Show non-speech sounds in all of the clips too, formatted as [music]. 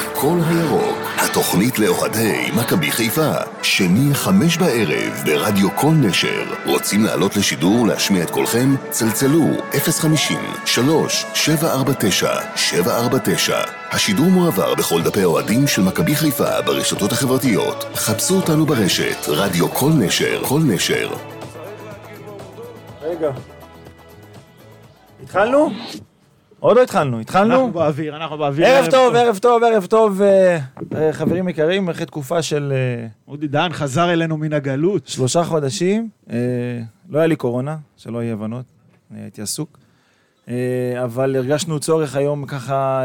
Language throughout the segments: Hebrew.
הכל הירוק, התוכנית לאוהדי מכבי חיפה. שני, חמש בערב, ברדיו כל נשר. רוצים לעלות לשידור ולהשמיע את קולכם? צלצלו 050 3 749 749 השידור מועבר בכל דפי האוהדים של מכבי חיפה ברשתות החברתיות. חפשו אותנו ברשת, רדיו כל נשר, כל נשר. רגע. התחלנו? עוד לא התחלנו, התחלנו? אנחנו באוויר, אנחנו באוויר. ערב טוב, ערב טוב, ערב טוב, אה, אה, חברים יקרים, אחרי תקופה של אה, אודי דהן חזר אלינו מן הגלות. שלושה חודשים, לא היה לי קורונה, שלא יהיה הבנות, הייתי עסוק, אבל הרגשנו צורך היום ככה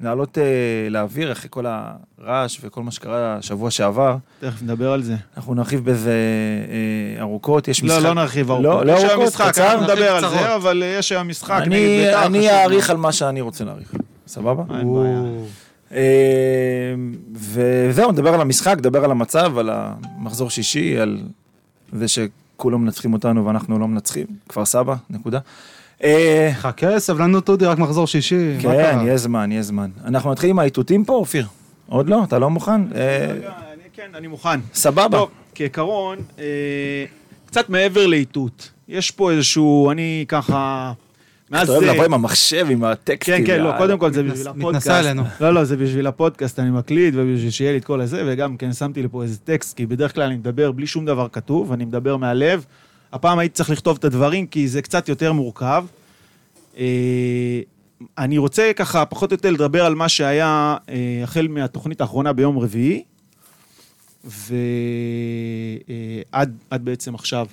לעלות אה, לאוויר אחרי כל הרעש וכל מה שקרה שבוע שעבר. תכף נדבר על זה. אנחנו נרחיב בזה אה, ארוכות, יש לא, משחק. לא נרחיב ארוכות. לא, לא יש היום ארוכות, משחק, קצר. אנחנו נדבר על נרחיב זה, קצרות. אבל יש היום משחק נגד אני, בית"ר. אני אעריך. על מה שאני רוצה להעריך, סבבה? אין בעיה. אה, וזהו, נדבר על המשחק, נדבר על המצב, על המחזור שישי, על זה שכולם מנצחים אותנו ואנחנו לא מנצחים, כפר סבא, נקודה. אה, חכה, סבלנות אודי, רק מחזור שישי. כן? יהיה זמן, יהיה זמן. אנחנו נתחיל עם האיתותים פה, אופיר? עוד לא? אתה לא מוכן? אה, כן, אני מוכן. סבבה. טוב, כעיקרון, אה, קצת מעבר לאיתות. יש פה איזשהו, אני ככה... מאז אתה אוהב לבוא עם המחשב, עם הטקסטים. כן, כן, לא. קודם כל זה בשביל מתנסה הפודקאסט. עלינו. לא, לא, זה בשביל הפודקאסט, אני מקליט, ובשביל שיהיה לי את כל הזה, וגם כן שמתי לי פה איזה טקסט, כי בדרך כלל אני מדבר בלי שום דבר כתוב, אני מדבר מהלב. הפעם הייתי צריך לכתוב את הדברים, כי זה קצת יותר מורכב. אה, אני רוצה ככה פחות או יותר לדבר על מה שהיה אה, החל מהתוכנית האחרונה ביום רביעי, ועד עד בעצם עכשיו.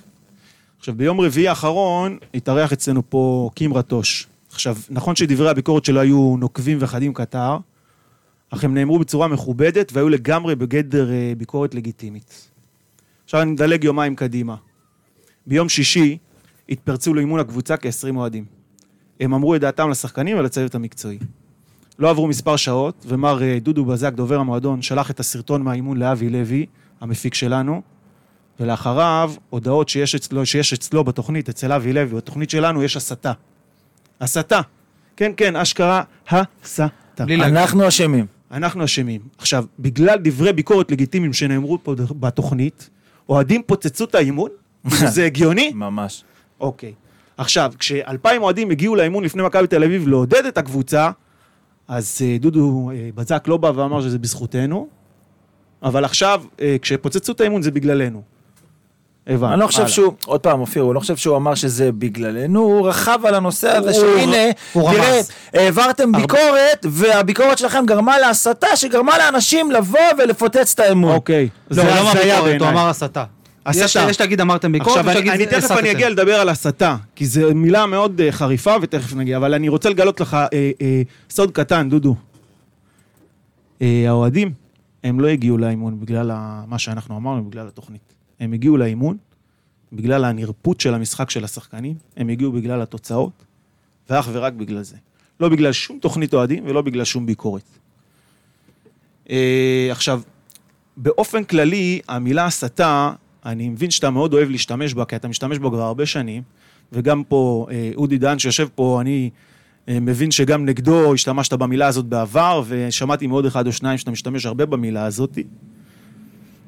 עכשיו, ביום רביעי האחרון התארח אצלנו פה קים רטוש. עכשיו, נכון שדברי הביקורת שלו היו נוקבים וחדים קטר, אך הם נאמרו בצורה מכובדת והיו לגמרי בגדר אה, ביקורת לגיטימית. עכשיו אני מדלג יומיים קדימה. ביום שישי התפרצו לאימון הקבוצה כ-20 אוהדים. הם אמרו את דעתם לשחקנים ולצוות המקצועי. לא עברו מספר שעות, ומר אה, דודו בזק, דובר המועדון, שלח את הסרטון מהאימון לאבי לוי, המפיק שלנו, ולאחריו הודעות שיש אצלו, שיש אצלו בתוכנית, אצל אבי לוי, בתוכנית שלנו יש הסתה. הסתה. כן, כן, אשכרה הסתה. אנחנו אשמים. אנחנו אשמים. עכשיו, בגלל דברי ביקורת לגיטימיים שנאמרו פה בתוכנית, אוהדים פוצצו את האימון? [laughs] זה הגיוני? ממש. אוקיי. עכשיו, כשאלפיים אוהדים הגיעו לאימון לפני מכבי תל אביב לעודד את הקבוצה, אז אה, דודו אה, בזק לא בא ואמר שזה בזכותנו, אבל עכשיו, אה, כשפוצצו את האימון זה בגללנו. הבנו. אני לא חושב. שהוא, עוד פעם, אופיר, הוא לא חושב שהוא אמר שזה בגללנו, הוא רכב על הנושא הזה שהנה, תראה. העברתם ביקורת, והביקורת שלכם גרמה להסתה שגרמה לאנשים לבוא ולפוצץ את האמון. אוקיי. לא, הוא לא אמר ביקורת, הוא. אמר הסתה. הסתה. יש- להגיד אמרתם ביקורת, עכשיו, אני, אני תכף אני. אגיע לדבר על הסתה, כי זו מילה מאוד אה, חריפה, ותכף נגיע, אבל אני רוצה לגלות לך אה, אה, סוד קטן, דודו. אה, האוהדים, הם לא הגיעו לאימון בגלל ה- מה שאנחנו אמרנו, בגלל התוכנית. הם הגיעו לאימון בגלל הנרפות של המשחק של השחקנים, הם הגיעו בגלל התוצאות, ואך ורק בגלל זה. לא בגלל שום תוכנית אוהדים ולא בגלל שום ביקורת. אה, עכשיו, באופן כללי, המילה הסתה, אני מבין שאתה מאוד אוהב להשתמש בה, כי אתה משתמש בה כבר הרבה שנים, וגם פה, אה, אודי דן שיושב פה, אני אה, מבין שגם נגדו השתמשת במילה הזאת בעבר, ושמעתי מעוד אחד או שניים שאתה משתמש הרבה במילה הזאת,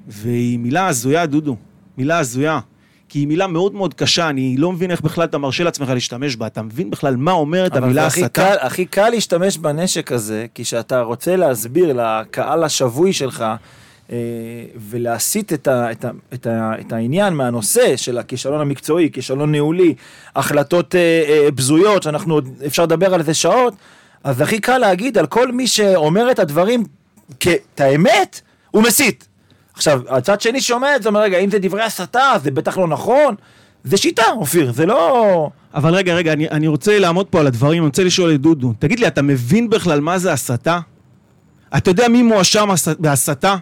והיא מילה הזויה, דודו, מילה הזויה. כי היא מילה מאוד מאוד קשה, אני לא מבין איך בכלל אתה מרשה לעצמך להשתמש בה. אתה מבין בכלל מה אומרת אבל המילה הסתה? קל, הכי קל להשתמש בנשק הזה, כי כשאתה רוצה להסביר לקהל השבוי שלך ולהסיט את, ה, את, ה, את, ה, את העניין מהנושא של הכישלון המקצועי, כישלון ניהולי, החלטות אה, אה, בזויות, שאנחנו עוד אפשר לדבר על זה שעות, אז הכי קל להגיד על כל מי שאומר את הדברים כאת האמת, הוא מסית. עכשיו, הצד שני שומע את זה, אומר, רגע, אם זה דברי הסתה, זה בטח לא נכון. זה שיטה, אופיר, זה לא... אבל רגע, רגע, אני, אני רוצה לעמוד פה על הדברים, אני רוצה לשאול את דודו. תגיד לי, אתה מבין בכלל מה זה הסתה? אתה יודע מי מואשם הס- בהסתה?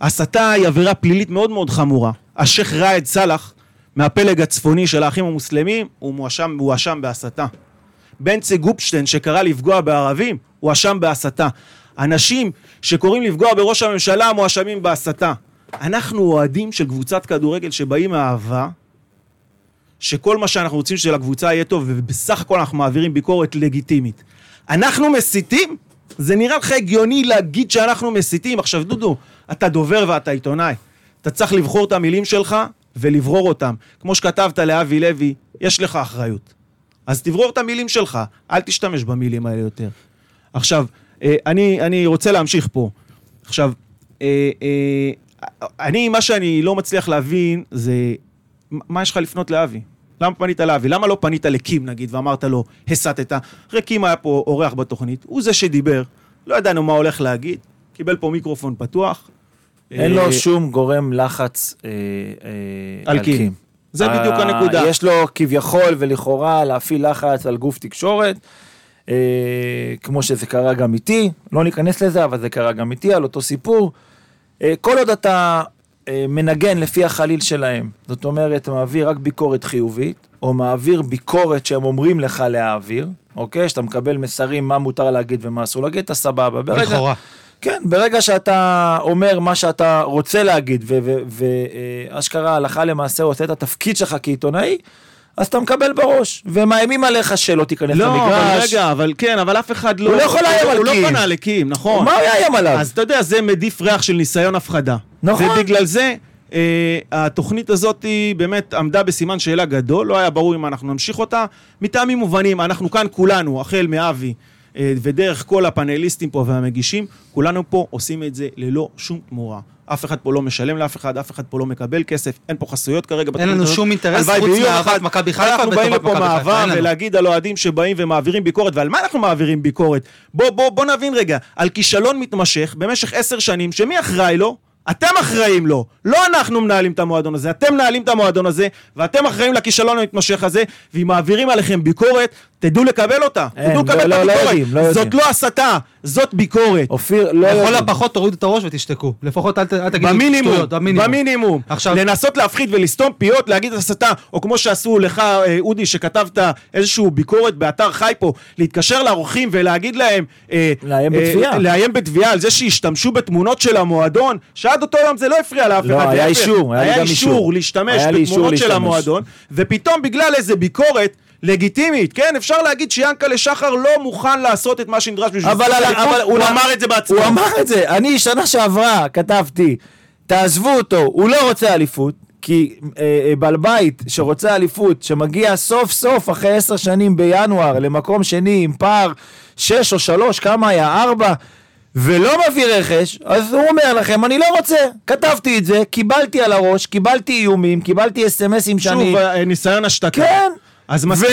הסתה היא עבירה פלילית מאוד מאוד חמורה. השייח' ראאד סאלח, מהפלג הצפוני של האחים המוסלמים, הוא מואשם, מואשם בהסתה. בנצי גופשטיין, שקרא לפגוע בערבים, הואשם בהסתה. אנשים שקוראים לפגוע בראש הממשלה מואשמים בהסתה. אנחנו אוהדים של קבוצת כדורגל שבאים מאהבה, שכל מה שאנחנו רוצים שלקבוצה יהיה טוב, ובסך הכל אנחנו מעבירים ביקורת לגיטימית. אנחנו מסיתים? זה נראה לך הגיוני להגיד שאנחנו מסיתים? עכשיו, דודו, אתה דובר ואתה עיתונאי. אתה צריך לבחור את המילים שלך ולברור אותם. כמו שכתבת לאבי לוי, יש לך אחריות. אז תברור את המילים שלך, אל תשתמש במילים האלה יותר. עכשיו, אה, אני, אני רוצה להמשיך פה. עכשיו, אה, אה, אני, מה שאני לא מצליח להבין זה, מה יש לך לפנות לאבי? למה פנית לאבי? למה לא פנית לקים נגיד ואמרת לו, הסטת? הרי קים היה פה אורח בתוכנית, הוא זה שדיבר, לא ידענו מה הולך להגיד, קיבל פה מיקרופון פתוח. אין אה, לו שום גורם לחץ אה, אה, על קים. זה בדיוק אה, הנקודה. יש לו כביכול ולכאורה להפעיל לחץ על גוף תקשורת, אה, כמו שזה קרה גם איתי, לא ניכנס לזה, אבל זה קרה גם איתי, על אותו סיפור. אה, כל עוד אתה אה, מנגן לפי החליל שלהם, זאת אומרת, מעביר רק ביקורת חיובית, או מעביר ביקורת שהם אומרים לך להעביר, אוקיי? שאתה מקבל מסרים מה מותר להגיד ומה אסור להגיד, אתה סבבה. ברגע- לכאורה. כן, ברגע שאתה אומר מה שאתה רוצה להגיד, ואשכרה הלכה למעשה עושה את התפקיד שלך כעיתונאי, אז אתה מקבל בראש, ומאיימים עליך שלא תיכנס לא, אבל למגרש. רגע, אבל כן, אבל אף אחד לא... הוא לא יכול לאיים על הוא לא קים. פנה לקים, נכון. מה הוא יאיים עליו? אז אתה יודע, זה מדיף ריח של ניסיון הפחדה. נכון. ובגלל זה, אה, התוכנית הזאת היא באמת עמדה בסימן שאלה גדול, לא היה ברור אם אנחנו נמשיך אותה, מטעמים מובנים, אנחנו כאן כולנו, החל מאבי אה, ודרך כל הפאנליסטים פה והמגישים, כולנו פה עושים את זה ללא שום תמורה. אף אחד פה לא משלם לאף אחד, אף אחד פה לא מקבל כסף, אין פה חסויות כרגע. אין לנו הזאת. שום אינטרס חוץ מאהבת מכבי חיפה אנחנו באים לפה מאהבה לנו. ולהגיד על אוהדים שבאים ומעבירים ביקורת, ועל מה אנחנו מעבירים ביקורת? בוא, בוא, בוא נבין רגע, על כישלון מתמשך במשך עשר שנים, שמי אחראי לו? אתם אחראים לו, לא אנחנו מנהלים את המועדון הזה, אתם מנהלים את המועדון הזה, ואתם אחראים לכישלון המתמשך הזה, ואם מעבירים עליכם ביקורת, תדעו לקבל אותה. אין, תדעו לא- לקבל לא- את לא הביקורת. יודעים, לא זאת יודעים. לא הסתה, זאת ביקורת. אופיר, לא לכל יודע. הפחות תורידו את הראש ותשתקו. לפחות אל אל תגידו במינימום, שטויות, במינימום. במינימום. עכשיו- לנסות להפחיד ולסתום פיות, להגיד הסתה, או כמו שעשו לך, אה, אודי, שכתבת איזושהי ביקורת באתר חי פה, להתקשר לאורחים ולהגיד להם... אה, לאיים אה, בתביעה. לאיים בתביעה על זה שהשתמשו בתמונות של המועדון, שעד אותו יום זה לא הפריע לאף לא, אחד. היה להפך, אישור, היה לי היה גם אישור. אישור להשתמש היה אישור בתמונות של להשתמש. המועדון, ופתאום בגלל איזה ביקורת... לגיטימית, כן? אפשר להגיד שיאנקלה שחר לא מוכן לעשות את מה שנדרש בשביל... אבל. אבל, אבל הוא אמר את זה בעצמו. הוא אמר את זה. אני שנה שעברה כתבתי, תעזבו אותו, הוא לא רוצה אליפות. כי אה, אה, בעל בית שרוצה אליפות, שמגיע סוף סוף אחרי עשר שנים בינואר למקום שני עם פער שש או שלוש, כמה היה? ארבע, ולא מביא רכש, אז הוא אומר לכם, אני לא רוצה. כתבתי את זה, קיבלתי על הראש, קיבלתי איומים, קיבלתי אסמסים שאני... שוב, אה, ניסיון השתקה. כן. אז זה.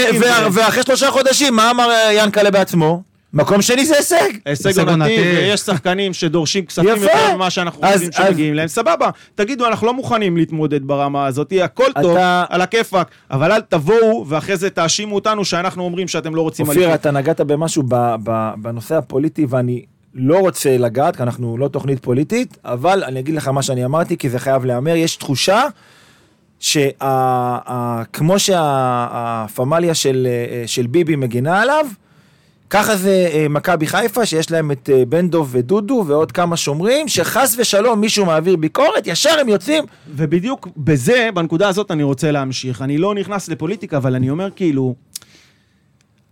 ואחרי שלושה חודשים, מה אמר אה, ינקלה בעצמו? מקום שני זה הישג. הישג עונתי. ויש שחקנים שדורשים כספים יפה. יותר ממה שאנחנו אז- חושבים אז- שמגיעים להם, סבבה. תגידו, אנחנו לא מוכנים להתמודד ברמה הזאת, הכל טוב, אתה- על הכיפאק, אבל אל תבואו ואחרי זה תאשימו אותנו שאנחנו אומרים שאתם לא רוצים אופיר. אתה נגעת במשהו ב- ב- בנושא הפוליטי, ואני לא רוצה לגעת, כי אנחנו לא תוכנית פוליטית, אבל אני אגיד לך מה שאני אמרתי, כי זה חייב להיאמר, יש תחושה שכמו שהפמליה של, אה, של ביבי מגינה עליו, ככה זה אה, מכבי חיפה, שיש להם את אה, בן דב ודודו ועוד כמה שומרים, שחס ושלום מישהו מעביר ביקורת, ישר הם יוצאים. ובדיוק בזה, בנקודה הזאת אני רוצה להמשיך. אני לא נכנס לפוליטיקה, אבל אני אומר כאילו,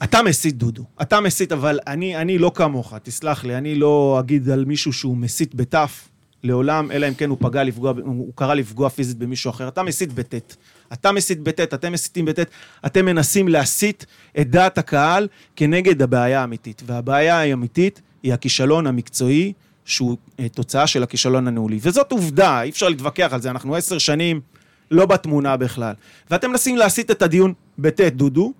אתה מסית, דודו. אתה מסית, אבל אני, אני לא כמוך, תסלח לי, אני לא אגיד על מישהו שהוא מסית בתף לעולם, אלא אם כן הוא פגע לפגוע, הוא קרא לפגוע פיזית במישהו אחר. אתה מסית בטית. אתה מסית בטית, אתם מסיתים בטית, אתם מנסים להסיט את דעת הקהל כנגד הבעיה האמיתית. והבעיה האמיתית היא הכישלון המקצועי, שהוא אה, תוצאה של הכישלון הניהולי. וזאת עובדה, אי אפשר להתווכח על זה, אנחנו עשר שנים לא בתמונה בכלל. ואתם מנסים להסיט את הדיון בטית, דודו,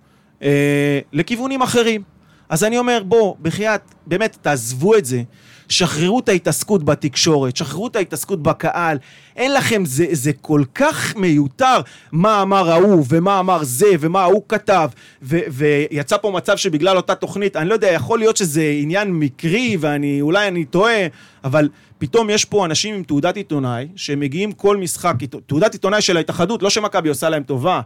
אה, לכיוונים אחרים. אז אני אומר, בוא, בחייאת, באמת, תעזבו את זה. שחררו את ההתעסקות בתקשורת, שחררו את ההתעסקות בקהל. אין לכם, זה, זה כל כך מיותר מה אמר ההוא, ומה אמר זה, ומה ההוא כתב. ו, ויצא פה מצב שבגלל אותה תוכנית, אני לא יודע, יכול להיות שזה עניין מקרי, ואני, אולי אני טועה, אבל פתאום יש פה אנשים עם תעודת עיתונאי, שמגיעים כל משחק, תעודת עיתונאי של ההתאחדות, לא שמכבי עושה להם טובה.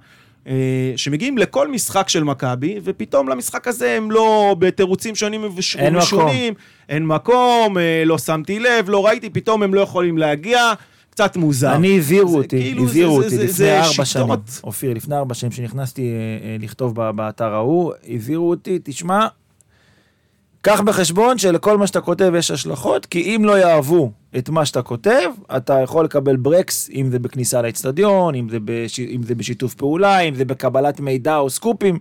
אה, שמגיעים לכל משחק של מכבי, ופתאום למשחק הזה הם לא בתירוצים שונים וש- אין ומשונים. אין מקום, אה, לא שמתי לב, לא ראיתי, פתאום הם לא יכולים להגיע, קצת מוזר. אני הזהירו זה אותי, כאילו, הזהירו אותי זה- לפני ארבע שנים. אופיר, לפני ארבע שנים שנכנסתי אה, לכתוב באתר ההוא, הזהירו אותי, תשמע, קח בחשבון שלכל מה שאתה כותב יש השלכות, כי אם לא יאהבו את מה שאתה כותב, אתה יכול לקבל ברקס, אם זה בכניסה לאצטדיון, אם, בש... אם זה בשיתוף פעולה, אם זה בקבלת מידע או סקופים.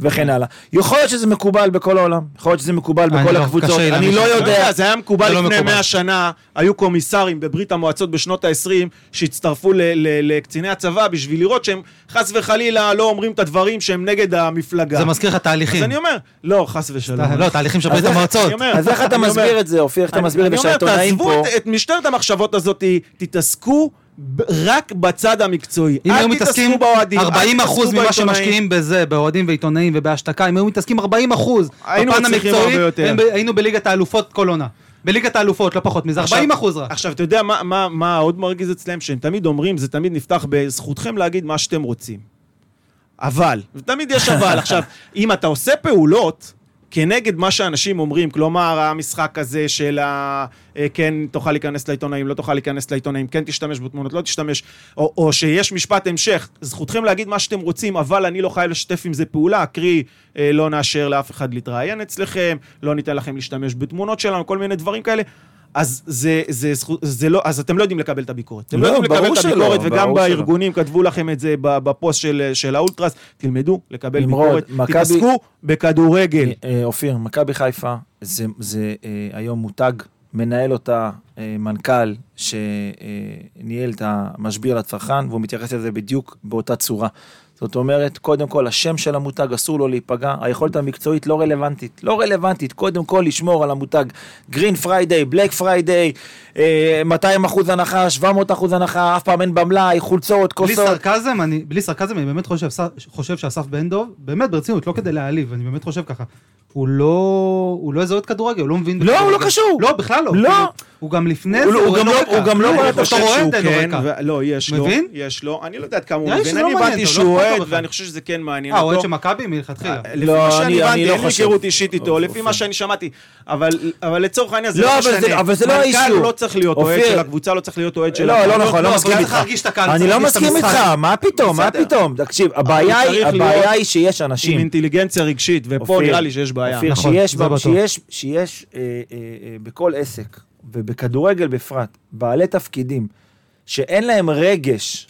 וכן הלאה. יכול להיות שזה מקובל בכל העולם, יכול להיות שזה מקובל בכל לא, הקבוצות, אני לא יודע. זה היה מקובל זה לא לפני מקובל. 100 שנה, היו קומיסרים בברית המועצות בשנות ה-20 שהצטרפו לקציני הצבא בשביל לראות שהם חס וחלילה לא אומרים את הדברים שהם נגד המפלגה. זה מזכיר לך אז תהליכים. אני אומר, לא, חס ושלום. לא, תהליכים של אז ברית המועצות. אז איך אתה מסביר את זה, אופיר? איך אתה מסביר את זה אני אומר, שהעיתונאים תעזבו פה... את- משטרת המחשבות הזאת, תתעסקו רק בצד המקצועי. אם היו מתעסקים באוהדים, אל 40 אחוז ממה. שמשקיעים בזה, באוהדים ועיתונאים ובהשתקה, אם היו מתעסקים 40 אחוז בפן המקצועי, היינו בליגת האלופות כל עונה. בליגת האלופות, לא פחות מזה, 40 אחוז רק. עכשיו, אתה יודע מה, מה, מה עוד מרגיז אצלם? שהם תמיד אומרים, זה תמיד נפתח בזכותכם להגיד מה שאתם רוצים. אבל, ותמיד יש אבל. [laughs] עכשיו, אם אתה עושה פעולות כנגד מה שאנשים אומרים, כלומר, המשחק הזה של ה... אה, כן תוכל להיכנס לעיתונאים, לא תוכל להיכנס לעיתונאים, כן תשתמש בתמונות, לא תשתמש, או, או שיש משפט המשך, זכותכם להגיד מה שאתם רוצים, אבל אני לא חייב לשתף עם זה פעולה, קרי, אה, לא נאשר לאף אחד להתראיין אצלכם, לא ניתן לכם להשתמש בתמונות שלנו, כל מיני דברים כאלה. אז זה, זה, זכות- זה לא, אז אתם לא יודעים לקבל את הביקורת. אתם לא לא, יודעים לקבל את שלא, הביקורת, וגם ברור שלא. בארגונים כתבו לכם את זה בפוסט של, של האולטרס, תלמדו לקבל נמרוד, ביקורת, מכבי- תתעסקו בכדורגל. אה, אופיר, מכבי חיפה זה, זה אה, היום מותג, מנהל אותה אה, מנכ"ל שניהל את המשביר לצרכן, והוא מתייחס לזה בדיוק באותה צורה. זאת אומרת, קודם כל, השם של המותג אסור לו להיפגע, היכולת המקצועית לא רלוונטית, לא רלוונטית, קודם כל לשמור על המותג Green Friday, Black Friday, 200 אחוז הנחה, 700 אחוז הנחה, אף פעם אין במלאי, חולצות, בלי כוסות. סרקזם, אני, בלי סרקזם, אני באמת חושב, חושב שאסף בן דב, באמת ברצינות, לא כדי להעליב, אני באמת חושב ככה. הוא לא, הוא לא איזה כדורגל, הוא לא מבין. לא, הוא לא. קשור. לא, בכלל לא. לא. הוא גם לפני הוא זה, לא- הוא גם לא- רקע. הוא גם לא כלום, רואה את אתה רואה, שהוא אין לו כן, רקע. ו- לא, יש לו, מבין? יש לו, אני לא יודע כמה הוא מבין, לא אני הבנתי שהוא לא אוהד. ואני חושב שזה כן מעניין אה, אותו. אוהד של מכבי מלכתחילה. לפי לא, מה שאני אני- הבנתי, לא אין לי. היכרות אישית איתו, לפי. מה שאני שמעתי. אבל לצורך העניין זה לא, לא משנה. אבל זה לא מנכ"ל האישו. לא צריך להיות אוהד. של הקבוצה, לא צריך להיות אוהד של לא. לא נכון, לא מסכים איתך. אני לא מסכים. איתך, מה פתאום, מה. פתאום? תקשיב, הבעיה היא, שיש עם אנשים. אינטליגנציה רגשית, ופה נראה לי שיש בעיה. נכון, שיש, אה, אה, אה, בכל עסק, ובכדורגל בפרט, בעלי תפקידים, שאין להם רגש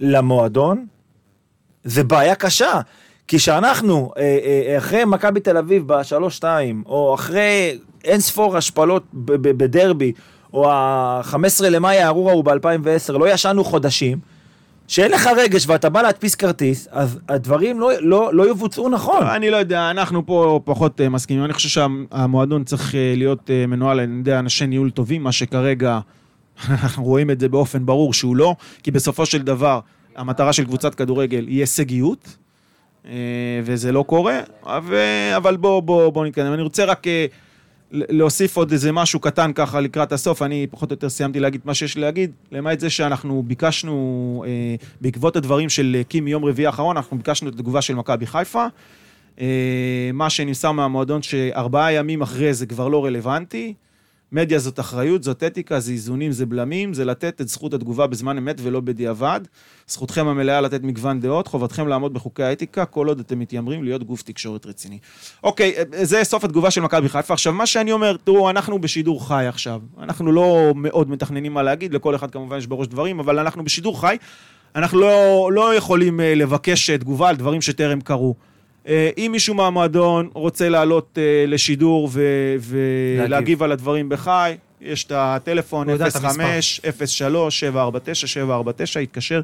למועדון, זה בעיה קשה. כי שאנחנו, אה, אה, אחרי מכבי תל אביב בשלוש-שתיים, או אחרי אין ספור השפלות בדרבי, או ה-15 למאי הארור ההוא ב-2010, לא ישנו חודשים, שאין לך רגש ואתה בא להדפיס כרטיס, אז הדברים לא, לא, לא יבוצעו נכון. אני לא יודע, אנחנו פה פחות אה, מסכימים. אני חושב שהמועדון צריך להיות מנוהל על ידי אנשי ניהול טובים, מה שכרגע [laughs] אנחנו רואים את זה באופן ברור שהוא לא, כי בסופו של דבר המטרה של קבוצת כדורגל היא הישגיות, אה, וזה לא קורה, אבל בואו בוא, בוא נתקדם. אני רוצה רק אה, להוסיף עוד איזה משהו קטן ככה לקראת הסוף, אני פחות או יותר סיימתי להגיד מה שיש לי להגיד, למעט זה שאנחנו ביקשנו, אה, בעקבות הדברים של קים מיום רביעי האחרון, אנחנו ביקשנו את התגובה של מכבי חיפה. מה שנמסר מהמועדון שארבעה ימים אחרי זה כבר לא רלוונטי. מדיה זאת אחריות, זאת אתיקה, זה איזונים, זה בלמים, זה לתת את זכות התגובה בזמן אמת ולא בדיעבד. זכותכם המלאה לתת מגוון דעות, חובתכם לעמוד בחוקי האתיקה, כל עוד אתם מתיימרים להיות גוף תקשורת רציני. אוקיי, אה, זה סוף התגובה של מכבי חיפה. עכשיו, מה שאני אומר, תראו, אנחנו בשידור חי עכשיו. אנחנו לא מאוד מתכננים מה להגיד, לכל אחד כמובן יש בראש דברים, אבל אנחנו בשידור חי. אנחנו לא, לא יכולים אה, לבקש אה, תגובה על דברים שטרם קרו. אה, אם מישהו מהמועדון רוצה לעלות אה, לשידור ו- ולהגיב על הדברים בחי, יש את הטלפון הוא יודע את 05 03 749 749 יתקשר,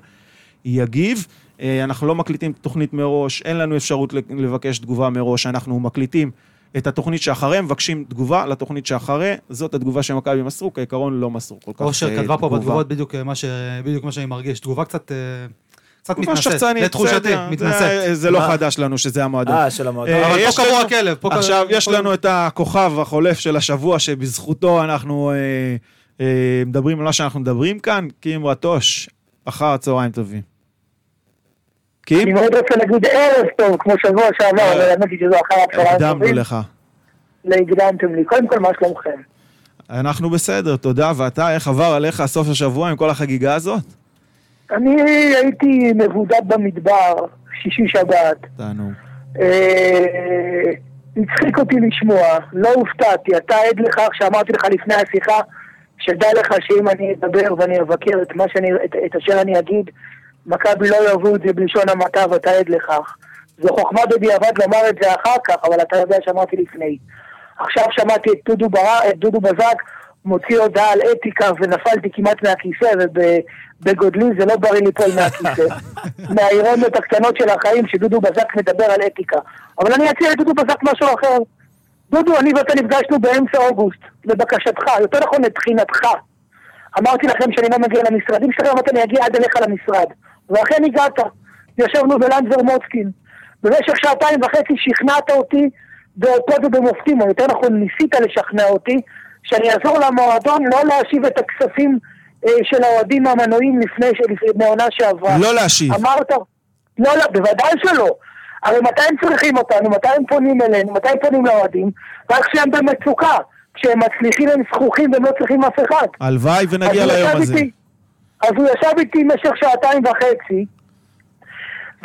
יגיב. אה, אנחנו לא מקליטים תוכנית מראש, אין לנו אפשרות לבקש תגובה מראש, אנחנו מקליטים את התוכנית שאחרי, מבקשים תגובה לתוכנית שאחרי, זאת התגובה שמכבי מסרו, כעיקרון לא מסרו כל כך אושר אה, כתבה פה תגובה. בתגובות בדיוק מה ש- בדיוק מה שאני מרגיש. תגובה קצת קצת מתנשאת. לתחושתי, מתנשאת. זה- לא? חדש לנו שזה המועדון. אה, של המועדון. אה, אבל יש פה קבור הכלב. פה עכשיו, יש לנו את הכוכב החולף של השבוע, שבזכותו אנחנו אה, אה, מדברים על מה שאנחנו מדברים כאן, קים רטוש, אחר צהריים טובים. קים? אני מאוד רוצה להגיד ערב טוב, כמו שבוע שעבר, אבל האמת היא שזו אחר הצהריים הקדמנו טובים. לך. והקדמתם לי. קודם כל, מה שלומכם? אנחנו בסדר, תודה. ואתה, איך עבר עליך סוף השבוע עם כל החגיגה הזאת? אני הייתי מבודד במדבר, שישי שבת. תענוג. אה, הצחיק אותי לשמוע, לא הופתעתי, אתה עד לכך שאמרתי לך לפני השיחה, שדע לך שאם אני אדבר ואני אבקר את, שאני, את, את אשר אני אגיד, מכבי לא יאהבו את זה בלשון המעטה ואתה עד לכך. זו חוכמה בדיעבד לומר את זה אחר כך, אבל אתה יודע שאמרתי לפני. עכשיו שמעתי את דודו, בר... את דודו בזק מוציא הודעה על אתיקה ונפלתי כמעט מהכיסא ובגודלי זה לא בריא ליפול מהכיסא. [laughs] מהאירוניות הקטנות של החיים שדודו בזק מדבר על אתיקה. אבל אני אציע לדודו בזק משהו אחר. דודו, אני ואתה נפגשנו באמצע אוגוסט, לבקשתך, יותר נכון לבחינתך. אמרתי לכם שאני לא מגיע למשרדים שלכם, אמרתי אני אגיע עד אליך למשרד. ואכן הגעת. ישבנו בלנדבר מוצקין. במשך שעתיים וחצי שכנעת אותי באותות ובמופתים, או יותר נכון ניסית לשכנע אותי, שאני אעזור למועדון לא להשיב את הכספים אה, של האוהדים המנויים לפני, העונה שעברה. לא להשיב. אמרת, לא, לא, בוודאי שלא. הרי מתי הם צריכים אותנו, מתי הם פונים אלינו, מתי הם פונים לאוהדים? רק כשהם במצוקה. כשהם מצליחים הם זכוכים והם לא צריכים אף אחד. הלוואי ונגיע ליום הזה. איתי- אז הוא ישב איתי במשך שעתיים וחצי,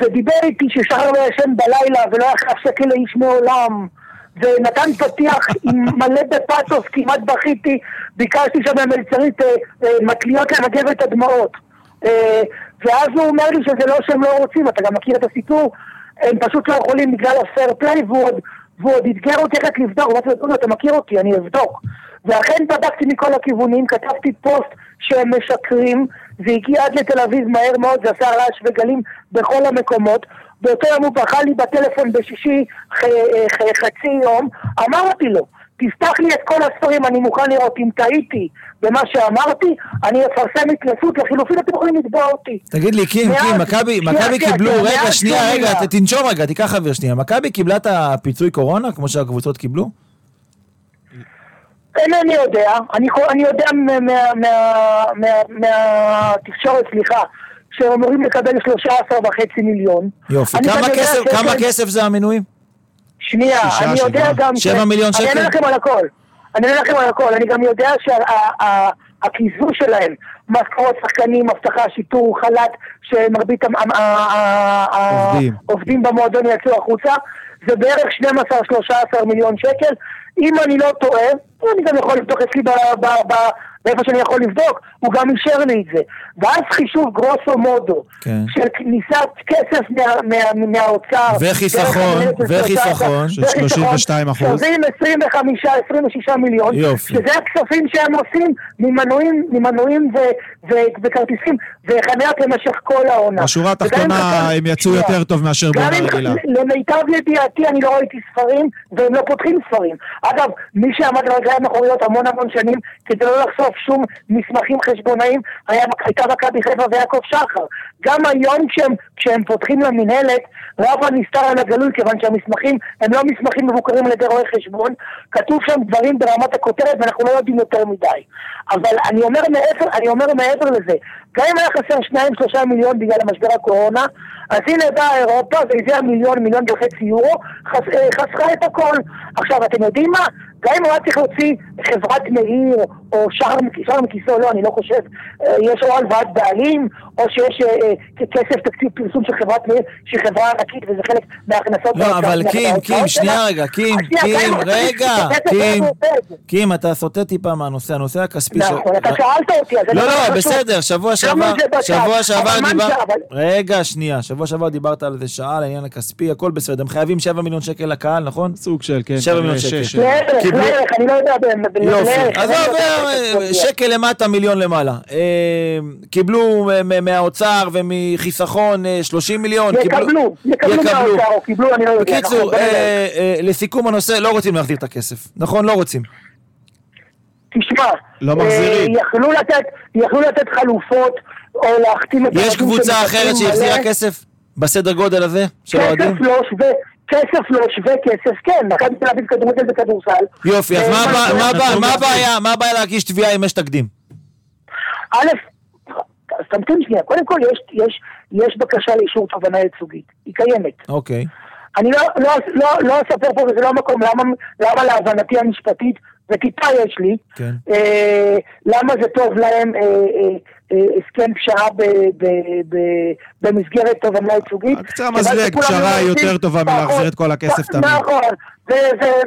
ודיבר איתי ששחר לא ישן בלילה ולא היה חייב שקל לאיש מעולם, ונתן פתיח מלא בפאתוס, כמעט בכיתי, ביקשתי שם מהמלצרית אה, אה, מטליות לנגב את הדמעות. אה, ואז הוא אומר לי שזה לא שהם לא רוצים, אתה גם מכיר את הסיפור, הם פשוט לא יכולים בגלל הפייר פליי, והוא עוד, והוא עוד אתגר אותי איך לבדוק, אמרתי לו, "דודו, אתה מכיר אותי, אני אבדוק. ואכן בדקתי מכל הכיוונים, כתבתי פוסט שהם משקרים, זה הגיע עד לתל אביב מהר מאוד, זה עשה רעש וגלים בכל המקומות. באותו יום הוא בכה לי בטלפון בשישי ח, ח, חצי יום, אמרתי לו, תפתח לי את כל הספרים, אני מוכן לראות אם טעיתי במה שאמרתי, אני אפרסם התנסות, לחילופין אתם יכולים לתבוע אותי. תגיד לי, קים, קים, מכבי קיבלו, רגע, שנייה, רגע, תנשום רגע, תיקח אוויר שנייה. מכבי קיבלה את הפיצוי קורונה, כמו שהקבוצות קיבלו? אינני יודע, אני, יודע מה- מה- מה- מה- מהתקשורת, סליחה, שהם אמורים לקבל 13 וחצי מיליון. יופי. אני כמה כסף- שיש כמה כסף זה המינויים? שנייה, שישה, אני יודע. גם... שבע מיליון אני שקל? אענה לכם על הכל. אני אענה לכם על הכל. אני גם יודע שהקיזוז שלהם, משכורות שחקנים, אבטחה, שיטור, חל"ת, שמרבית. העובדים במועדון יצאו החוצה, זה בערך 12-13 מיליון שקל. אם אני לא טועה, אני גם יכול לבדוק אצלי באיפה שאני יכול לבדוק, הוא גם אישר לי את זה. ואז חישוב גרוסו מודו, כן. של כניסת כסף מה- מה- מהאוצר, וחיסכון, וחיסכון. של 32%. שווים 25-26 מיליון, יופי. שזה הכספים שהם עושים ממנויים, ממנויים ו- ו- וכרטיסים וחניות למשך כל העונה. בשורה התחתונה הם יצאו. יותר טוב מאשר בעונה רגילה. למיטב ידיעתי אני לא ראיתי ספרים והם לא פותחים ספרים. אגב, מי שעמד על הרגליים האחוריות המון המון שנים כדי לא לחשוף שום מסמכים חשבונאיים היה, הייתה מכבי חיפה ויעקב שחר. גם היום כשהם, כשהם פותחים למינהלת, רב הנסתר על הגלוי כיוון שהמסמכים הם לא מסמכים מבוקרים על ידי רואי חשבון, כתוב שם דברים ברמת הכותרת ואנחנו לא יודעים יותר מדי. אבל אני אומר מעבר, אני אומר מעבר לזה, גם אם היה חסר שניים שלושה מיליון בגלל משבר הקורונה, אז הנה באה אירופה והביאה מיליון, מיליון וחצי יורו, חס, אה, חסכה את הכל. עכשיו, אתם יודעים מה? גם אם הוא היה צריך להוציא חברת מאיר, או שער מכ- שער מכיסו, לא, אני לא חושב. אה, יש או הלוואת בעלים, או שיש אה, אה, כסף תקציב פרסום של חברת מאיר, שהיא חברה ענקית וזה חלק מההכנסות. לא, אבל קים, קים, שנייה. רגע, קים, קים, רגע, קים? קים, אתה סוטה טיפה מהנושא, הנושא הכספי של... נכון, אתה שאלת אותי, אז לא, לא. בסדר, שבוע שעבר, זה? שבוע שעבר אבל מה דיבר... נשאר? אבל- רגע, שנייה, שבוע שעבר דיברת על איזה שעה, על העניין הכספי, הכל בסדר, הם חייבים 7 מיליון שקל לקהל, נכון? סוג של, כן. שבע כנראה מיליון שקל. קיבלו- אני לא יודע יופי, עזוב, אני לא יודע אה, כסף שקל למטה, מיליון למעלה. אה, קיבלו אה, מהאוצר ומחיסכון אה, 30 מיליון. יקבלו, יקבלו מהאוצר, או קיבלו, אני לא יודע. נכון, בקיצור. אה, אה, לסיכום הנושא, לא רוצים להחזיר את הכסף. נכון? לא רוצים. תשמע, לא מחזירים. אה, יכלו לתת, יכלו לתת חלופות, או להחתים את יש קבוצה אחרת שהחזירה. כסף בסדר גודל הזה של האוהדים? כסף לא שווה, כסף לא שווה כסף, כן, מכבי תל אביב כדורגל וכדורסל. יופי, אז אה, מה. הבעיה? מה הבעיה להגיש תביעה אם יש תקדים? א', אז תמתין שנייה, קודם כל יש, יש, יש בקשה לאישור תובנה ייצוגית, היא קיימת. אוקיי. אני לא, לא, לא, לא אספר פה, וזה לא המקום, למה, למה להבנתי המשפטית, וטיפה יש לי, כן. אה, למה זה טוב להם אה, אה, הסכם פשרה ב- ב- ב- במסגרת תובענה ייצוגית. קצה המזלג, פשרה יותר טובה מלהחזיר את כל הכסף תמיד. נכון,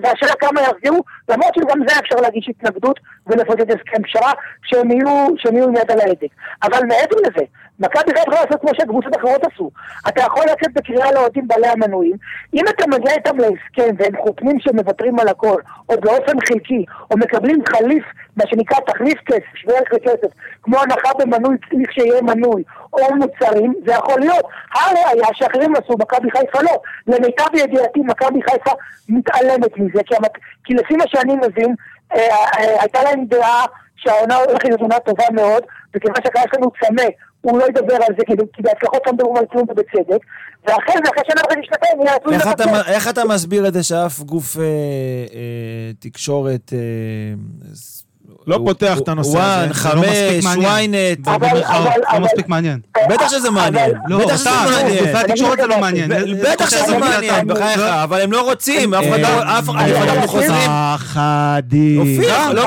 והשאלה כמה יחזירו, למרות שגם זה אפשר להגיש התנגדות ולפוצץ הסכם פשרה, שהם יהיו עם יד על ההדק. אבל מעבר לזה, מכבי חיפה יכולה לעשות כמו שקבוצות אחרות עשו. אתה יכול לצאת בקריאה לאוהדים בעלי המנויים, אם אתה מגיע איתם להסכם והם חותמים שהם מוותרים על הכל, או באופן חלקי, או מקבלים חליף, מה שנקרא תחליף כסף, שווה ערך לכסף, כמו הנחה במנוי, צריך שיהיה מנוי, או מוצרים, זה יכול להיות. הראיה שאחרים עשו, מכבי חיפה לא. למיטב ידיעתי, מכבי חיפה מתעלמת מזה, כי, המת... כי לפי מה שאני מבין, אה, אה, הייתה להם דעה שהעונה הולכת להיות עונה טובה מאוד, וכיוון שהקהל שלנו צמא, הוא לא ידבר על זה, כי, בהצלחות לא מדברים על כלום ובצדק, ואחרי זה, אחרי שנה וחצי שנתיים, איך אתה, לבצע. איך אתה מסביר את זה שאף גוף אה, אה, תקשורת... אה, לא פותח את הנושא וואן, הזה, זה לא מספיק חמש, מעניין. ynet, לא מספיק מעניין. בטח שזה מעניין. לא, בטח שזה מעניין. גופי התקשורת זה לא מעניין. בטח שזה מעניין, בחייך, אבל הם לא רוצים, אף אחד לא, אף אחד, אנחנו חוזרים. פחדים. אופיר, לא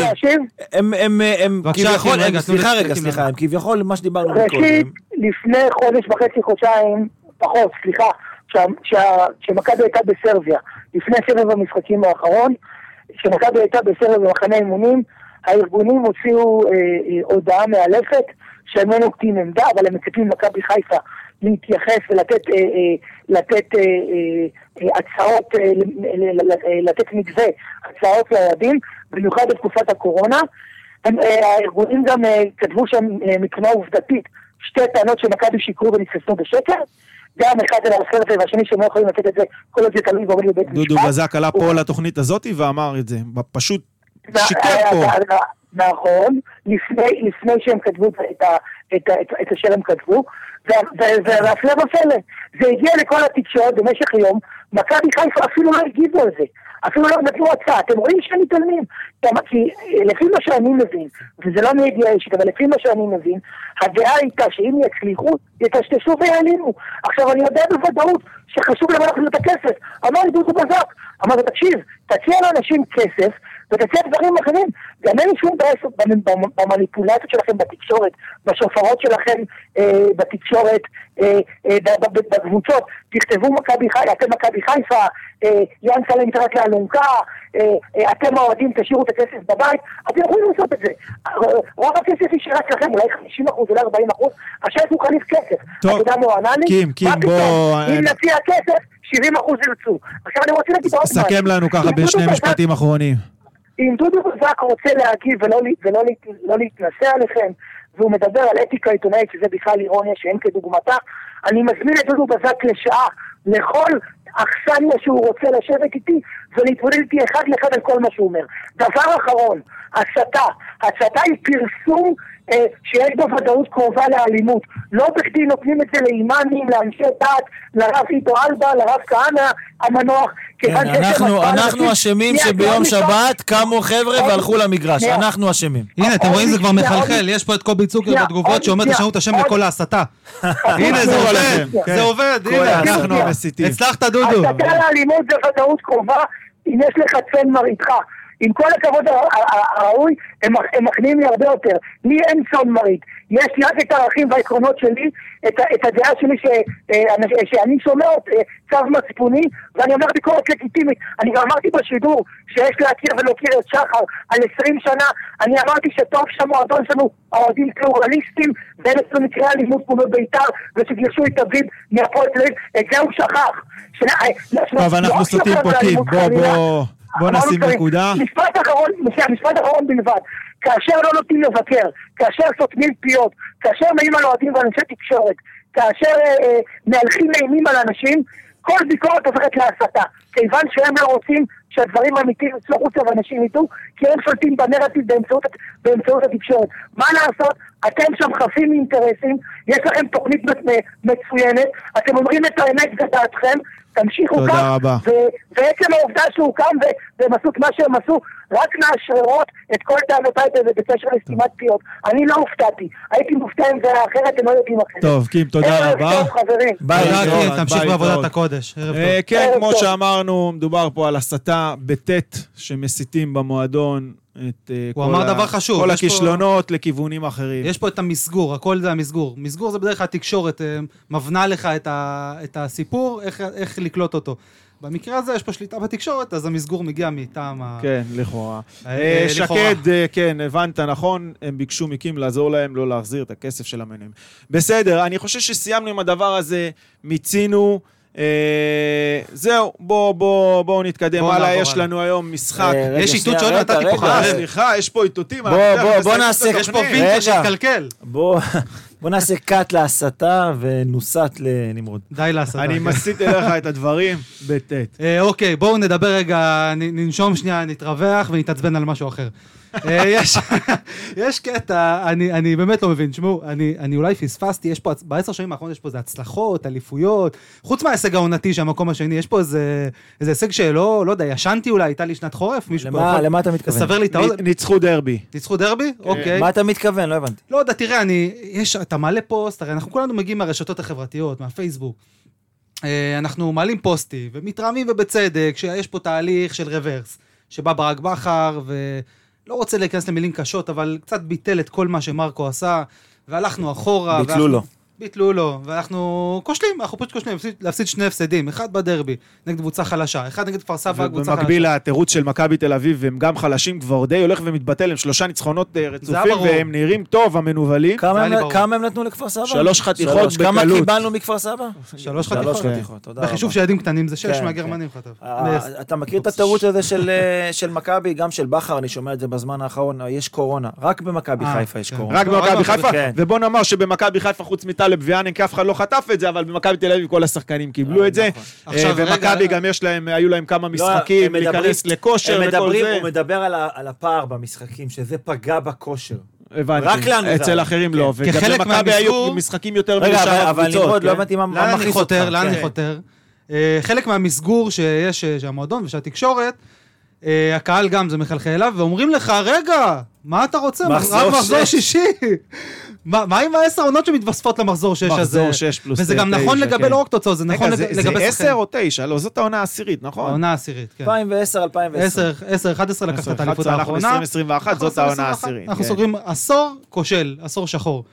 להשיב? הם, הם, הם בבקשה, כביכול, סליחה רגע, סליחה. הם כביכול, מה שדיברנו ראשית, קודם. לפני חודש וחצי, חודשיים, פחות, סליחה, שה- שה- שמכבי הייתה בסרביה, לפני סבב המשחקים האחרון, שמכבי הייתה בסרביה במחנה אימונים, הארגונים הוציאו אה, אה, הודעה מאלפת שהם לא נוקטים עמדה, אבל הם מצפים ממכבי חיפה להתייחס ולתת לתת, הצעות, לתת מתווה, הצעות לאוהדים, במיוחד בתקופת הקורונה. אה, הארגונים גם כתבו שם מבחינה עובדתית שתי טענות שמכבי שיקרו ונתפסו בשקר. גם אחד על הסרט והשני שהם לא יכולים לתת את זה כל עוד זה תלוי ועומד בבית משפט. דודו בזק עלה פה לתוכנית הזאת ואמר את זה. פשוט שיקר אה, פה. אה, אה, נכון, לפני, שהם כתבו את, אשר הם כתבו, והפלא ופלא, זה הגיע לכל התקשורת במשך יום, מכבי חיפה אפילו לא הגיבו על זה, אפילו לא נתנו הצעה, אתם רואים שהם מתעלמים, כי אה, לפי מה שאני מבין, וזה לא מידיעה אישית, אבל לפי מה שאני מבין, הדעה הייתה שאם יצליחו, יטשטשו ויעלימו. עכשיו אני יודע בוודאות שחשוב להם להחזיר את הכסף, אמר לי דודו בזק, אמרתי תקשיב, תציע לאנשים כסף, ותציע דברים אחרים. גם אין לי שום בעיה במ- במ- במניפולציות שלכם בתקשורת, בשופרות שלכם אה, בתקשורת, אה, אה, בקבוצות. תכתבו מכבי חיפה, אתם מכבי חיפה, אה, ינקלה מתחת לאלונקה, אה, אה, אתם האוהדים תשאירו את הכסף בבית, אתם יכולים לעשות את זה. אה, רוב הכסף יישאר אצלכם, אולי 50% אולי 40%, השייט הוא חליף כסף. טוב, אתה יודע מה הוא ענה לי? קים, קים? בוא, אם אה, נציע כסף, 70% ירצו. עכשיו אני רוצה להגיד עוד משהו. סכם לנו ככה אם בשני משפטים אחרונים. אם דודו בזק רוצה להגיב ולא, ולא, לא להתנשא עליכם, והוא מדבר על אתיקה עיתונאית, שזה בכלל אירוניה שאין כדוגמתה, אני מזמין את דודו בזק לשעה, לכל אכסניה שהוא רוצה לשבת איתי, ולהתמודד איתי אחד לאחד על כל מה שהוא אומר. דבר אחרון, הסתה. הסתה היא פרסום אה, שיש בו ודאות קרובה לאלימות. לא בכדי נותנים את זה לאימאמים, לאנשי דת, לרב עידו אלבה, לרב כהנא המנוח. כן, אנחנו, אנחנו. אשמים שביום שבת קמו חבר'ה והלכו למגרש, שנייה. אנחנו אשמים. הנה, אתם רואים, זה כבר מחלחל, יש פה את קובי צוקר בתגובות שאומר, תשנו את השם לכל ההסתה. הנה, זה עובד. זה עובד, הנה. אנחנו. המסיתים. הצלחת, דודו. הסתה לאלימות זה ודאות קרובה, אם יש לך צאן מרעיתך. עם כל הכבוד הראוי, הם מכניעים לי הרבה יותר. לי אין צאן מרעיט. יש לי רק את הערכים והעקרונות שלי, את את הדעה שלי ש- אה, אנ- שאני שומע את אה, צו מצפוני, ואני אומר ביקורת לגיטימית. אני גם אמרתי בשידור שיש להכיר ולהוקיר את שחר על 20 שנה. אני אמרתי שטוב שהמועדון שלנו, האוהדים פלורליסטים, אצלנו מקרה אלימות כמו בביתר, ושגירשו את אביב מהפועל תל אביב, את זה הוא שכח. שנה- אה, טוב, לא אנחנו רק סוטים פה. אלימות בוא. בוא, בוא נשים. נקודה. משפט אחרון, משפט אחרון בלבד. כאשר לא נותנים לבקר, כאשר סותמים פיות, כאשר מעימים על אוהדים ואנשי תקשורת, כאשר אה, אה, מהלכים אימים על אנשים, כל ביקורת הופכת להסתה. כיוון שהם לא רוצים שהדברים האמיתיים יצאו החוצה ואנשים ידעו, כי הם שולטים בנרטיב באמצעות, באמצעות התקשורת. מה לעשות? אתם שם חפים מאינטרסים, יש לכם תוכנית מצ- מצוינת, אתם אומרים את האמת בדעתכם, תמשיכו תודה כך, רבה. ו- ועצם העובדה שהוא קם והם עשו את מה שהם עשו, רק מאשררות את כל טענותיי בזה בקשר לסתימת פיות. אני לא הופתעתי. הייתי מופתע אם זה היה אחרת, הם לא יודעים אחרת. טוב, קים, תודה ערב רבה. טוב, חברים. ביי, קים, תמשיך בעבודת. הקודש. ערב טוב. אה, כן, ערב כמו טוב. שאמרנו, מדובר פה על הסתה בטי"ת שמסיתים במועדון את אה, הוא כל אמר ה- דבר חשוב, כל יש פה- הכישלונות לכיוונים אחרים. יש פה את המסגור, הכל זה המסגור. מסגור זה בדרך כלל התקשורת אה, מבנה לך את, ה, את הסיפור, איך, איך לקלוט אותו. במקרה הזה יש פה שליטה בתקשורת, אז המסגור מגיע מטעם ה... כן, לכאורה. אה, אה. שקד, אה, כן, הבנת נכון, הם ביקשו מקים לעזור להם לא להחזיר את הכסף של המנויים. בסדר, אני חושב שסיימנו עם הדבר הזה, מיצינו. זהו, בואו בוא, בוא נתקדם בואו הלאה, יש. לנו היום משחק. יש איתות שעוד נתתי פה. אה, סליחה, יש פה איתותים. בוא, בוא, בוא נעשה-. יש פה. וינטר שהתקלקל. בוא, בוא נעשה קאט להסתה ונוסת לנמרוד. די להסתה. אני מסיט אליך את הדברים [laughs] בטי"ת. אה, אוקיי, בואו נדבר רגע, ננשום שנייה, נתרווח ונתעצבן על משהו אחר. אה, יש, [laughs] יש קטע, אני, אני באמת לא מבין, תשמעו, אני, אני אולי פספסתי, יש פה, בעשר שנים האחרונות יש פה איזה הצלחות, אליפויות, חוץ מההישג העונתי שהמקום השני, יש פה איזה, איזה הישג שלא, לא יודע, ישנתי אולי, הייתה לי שנת חורף, מישהו פה למה יכול למה אתה מתכוון? לסבר לי את האוזן, ניצחו דרבי. ניצחו דרבי? אוקיי. מה אתה מתכוון? לא הבנתי. לא יודע, תראה, אני, יש, אתה מעלה פוסט, הרי אנחנו כולנו מגיעים מהרשתות החברתיות, מהפייסבוק. אה, אנחנו מעלים פוסטים, ומתרעמים ובצדק, שיש פה תהליך של רוורס, שבא ברק בכר, ולא רוצה להיכנס למילים קשות, אבל קצת ביטל את כל מה שמרקו עשה, והלכנו אחורה. ביטלו ואנחנו- לו. ביטלו לו, ואנחנו כושלים, אנחנו פשוט כושלים, להפסיד, להפסיד שני הפסדים, אחד בדרבי, נגד קבוצה חלשה, אחד נגד כפר סבא, קבוצה חלשה. ובמקביל התירוץ של מכבי תל אביב, הם גם חלשים, כבר די הולך ומתבטל, הם שלושה ניצחונות אה, רצופים. והם נראים טוב, המנוולים. כמה הם-. כמה הם נתנו לכפר סבא? שלוש חתיכות שלוש. כמה בקלות. קיבלנו מכפר סבא? שלוש שלוש חתיכות. חתיכות, תודה רבה. בחישוב של ילדים קטנים זה שש כן, מהגרמנים חטף. אה, אתה מכיר את הטעות הזה של, אה, של מכבי, גם של בכר, אני שומע את זה בזמן האחרון, יש קורונה. רק במכבי חיפה יש כן. קורונה. רק לא, במכבי במכבי, חיפה, כן. ובוא נאמר שבמכבי חיפה חוץ מטלב ויאנק אף אחד לא חטף את זה, אבל במכבי תל אביב כל השחקנים קיבלו אה, את זה. נכון. אה, רגע, ומכבי גם יש להם, היו להם כמה לא, משחקים, להיכנס לכושר הם וכל מדברים, זה. הוא מדבר על הפער במשחקים, שזה פגע בכושר. הבנתי. רק לנו זה אצל היה. אחרים כן. לא. וגם כחלק במכבי היו משחקים יותר רגע, אבל- משאר אבל הקבוצות, נמרוד, לא כן? הבנתי מה מה לאן אני מכניס אותך. חותר? לאן כן. אני חותר? אה, חלק מהמסגור שיש, שהמועדון ושהתקשורת, הקהל גם, זה מחלחל אליו, ואומרים לך, רגע, מה אתה רוצה? מחזור רק מחזור שש." שישי. מה מה עם העשר עונות שמתווספות למחזור שש הזה? מחזור שש פלוס וזה גם תשע, נכון לגבי כן. לא רק תוצאות, זה נכון זה- לגבי זה שחקן. עשר או תשע? לא, זאת העונה העשירית, נכון? העונה העשירית, כן. 2010, 2010. 10, 10, 11 לקחת את האליפות 11, אנחנו האחרונה. 2021, זאת העונה 21. העשירית. אנחנו כן. סוגרים עשור כושל, עשור שחור.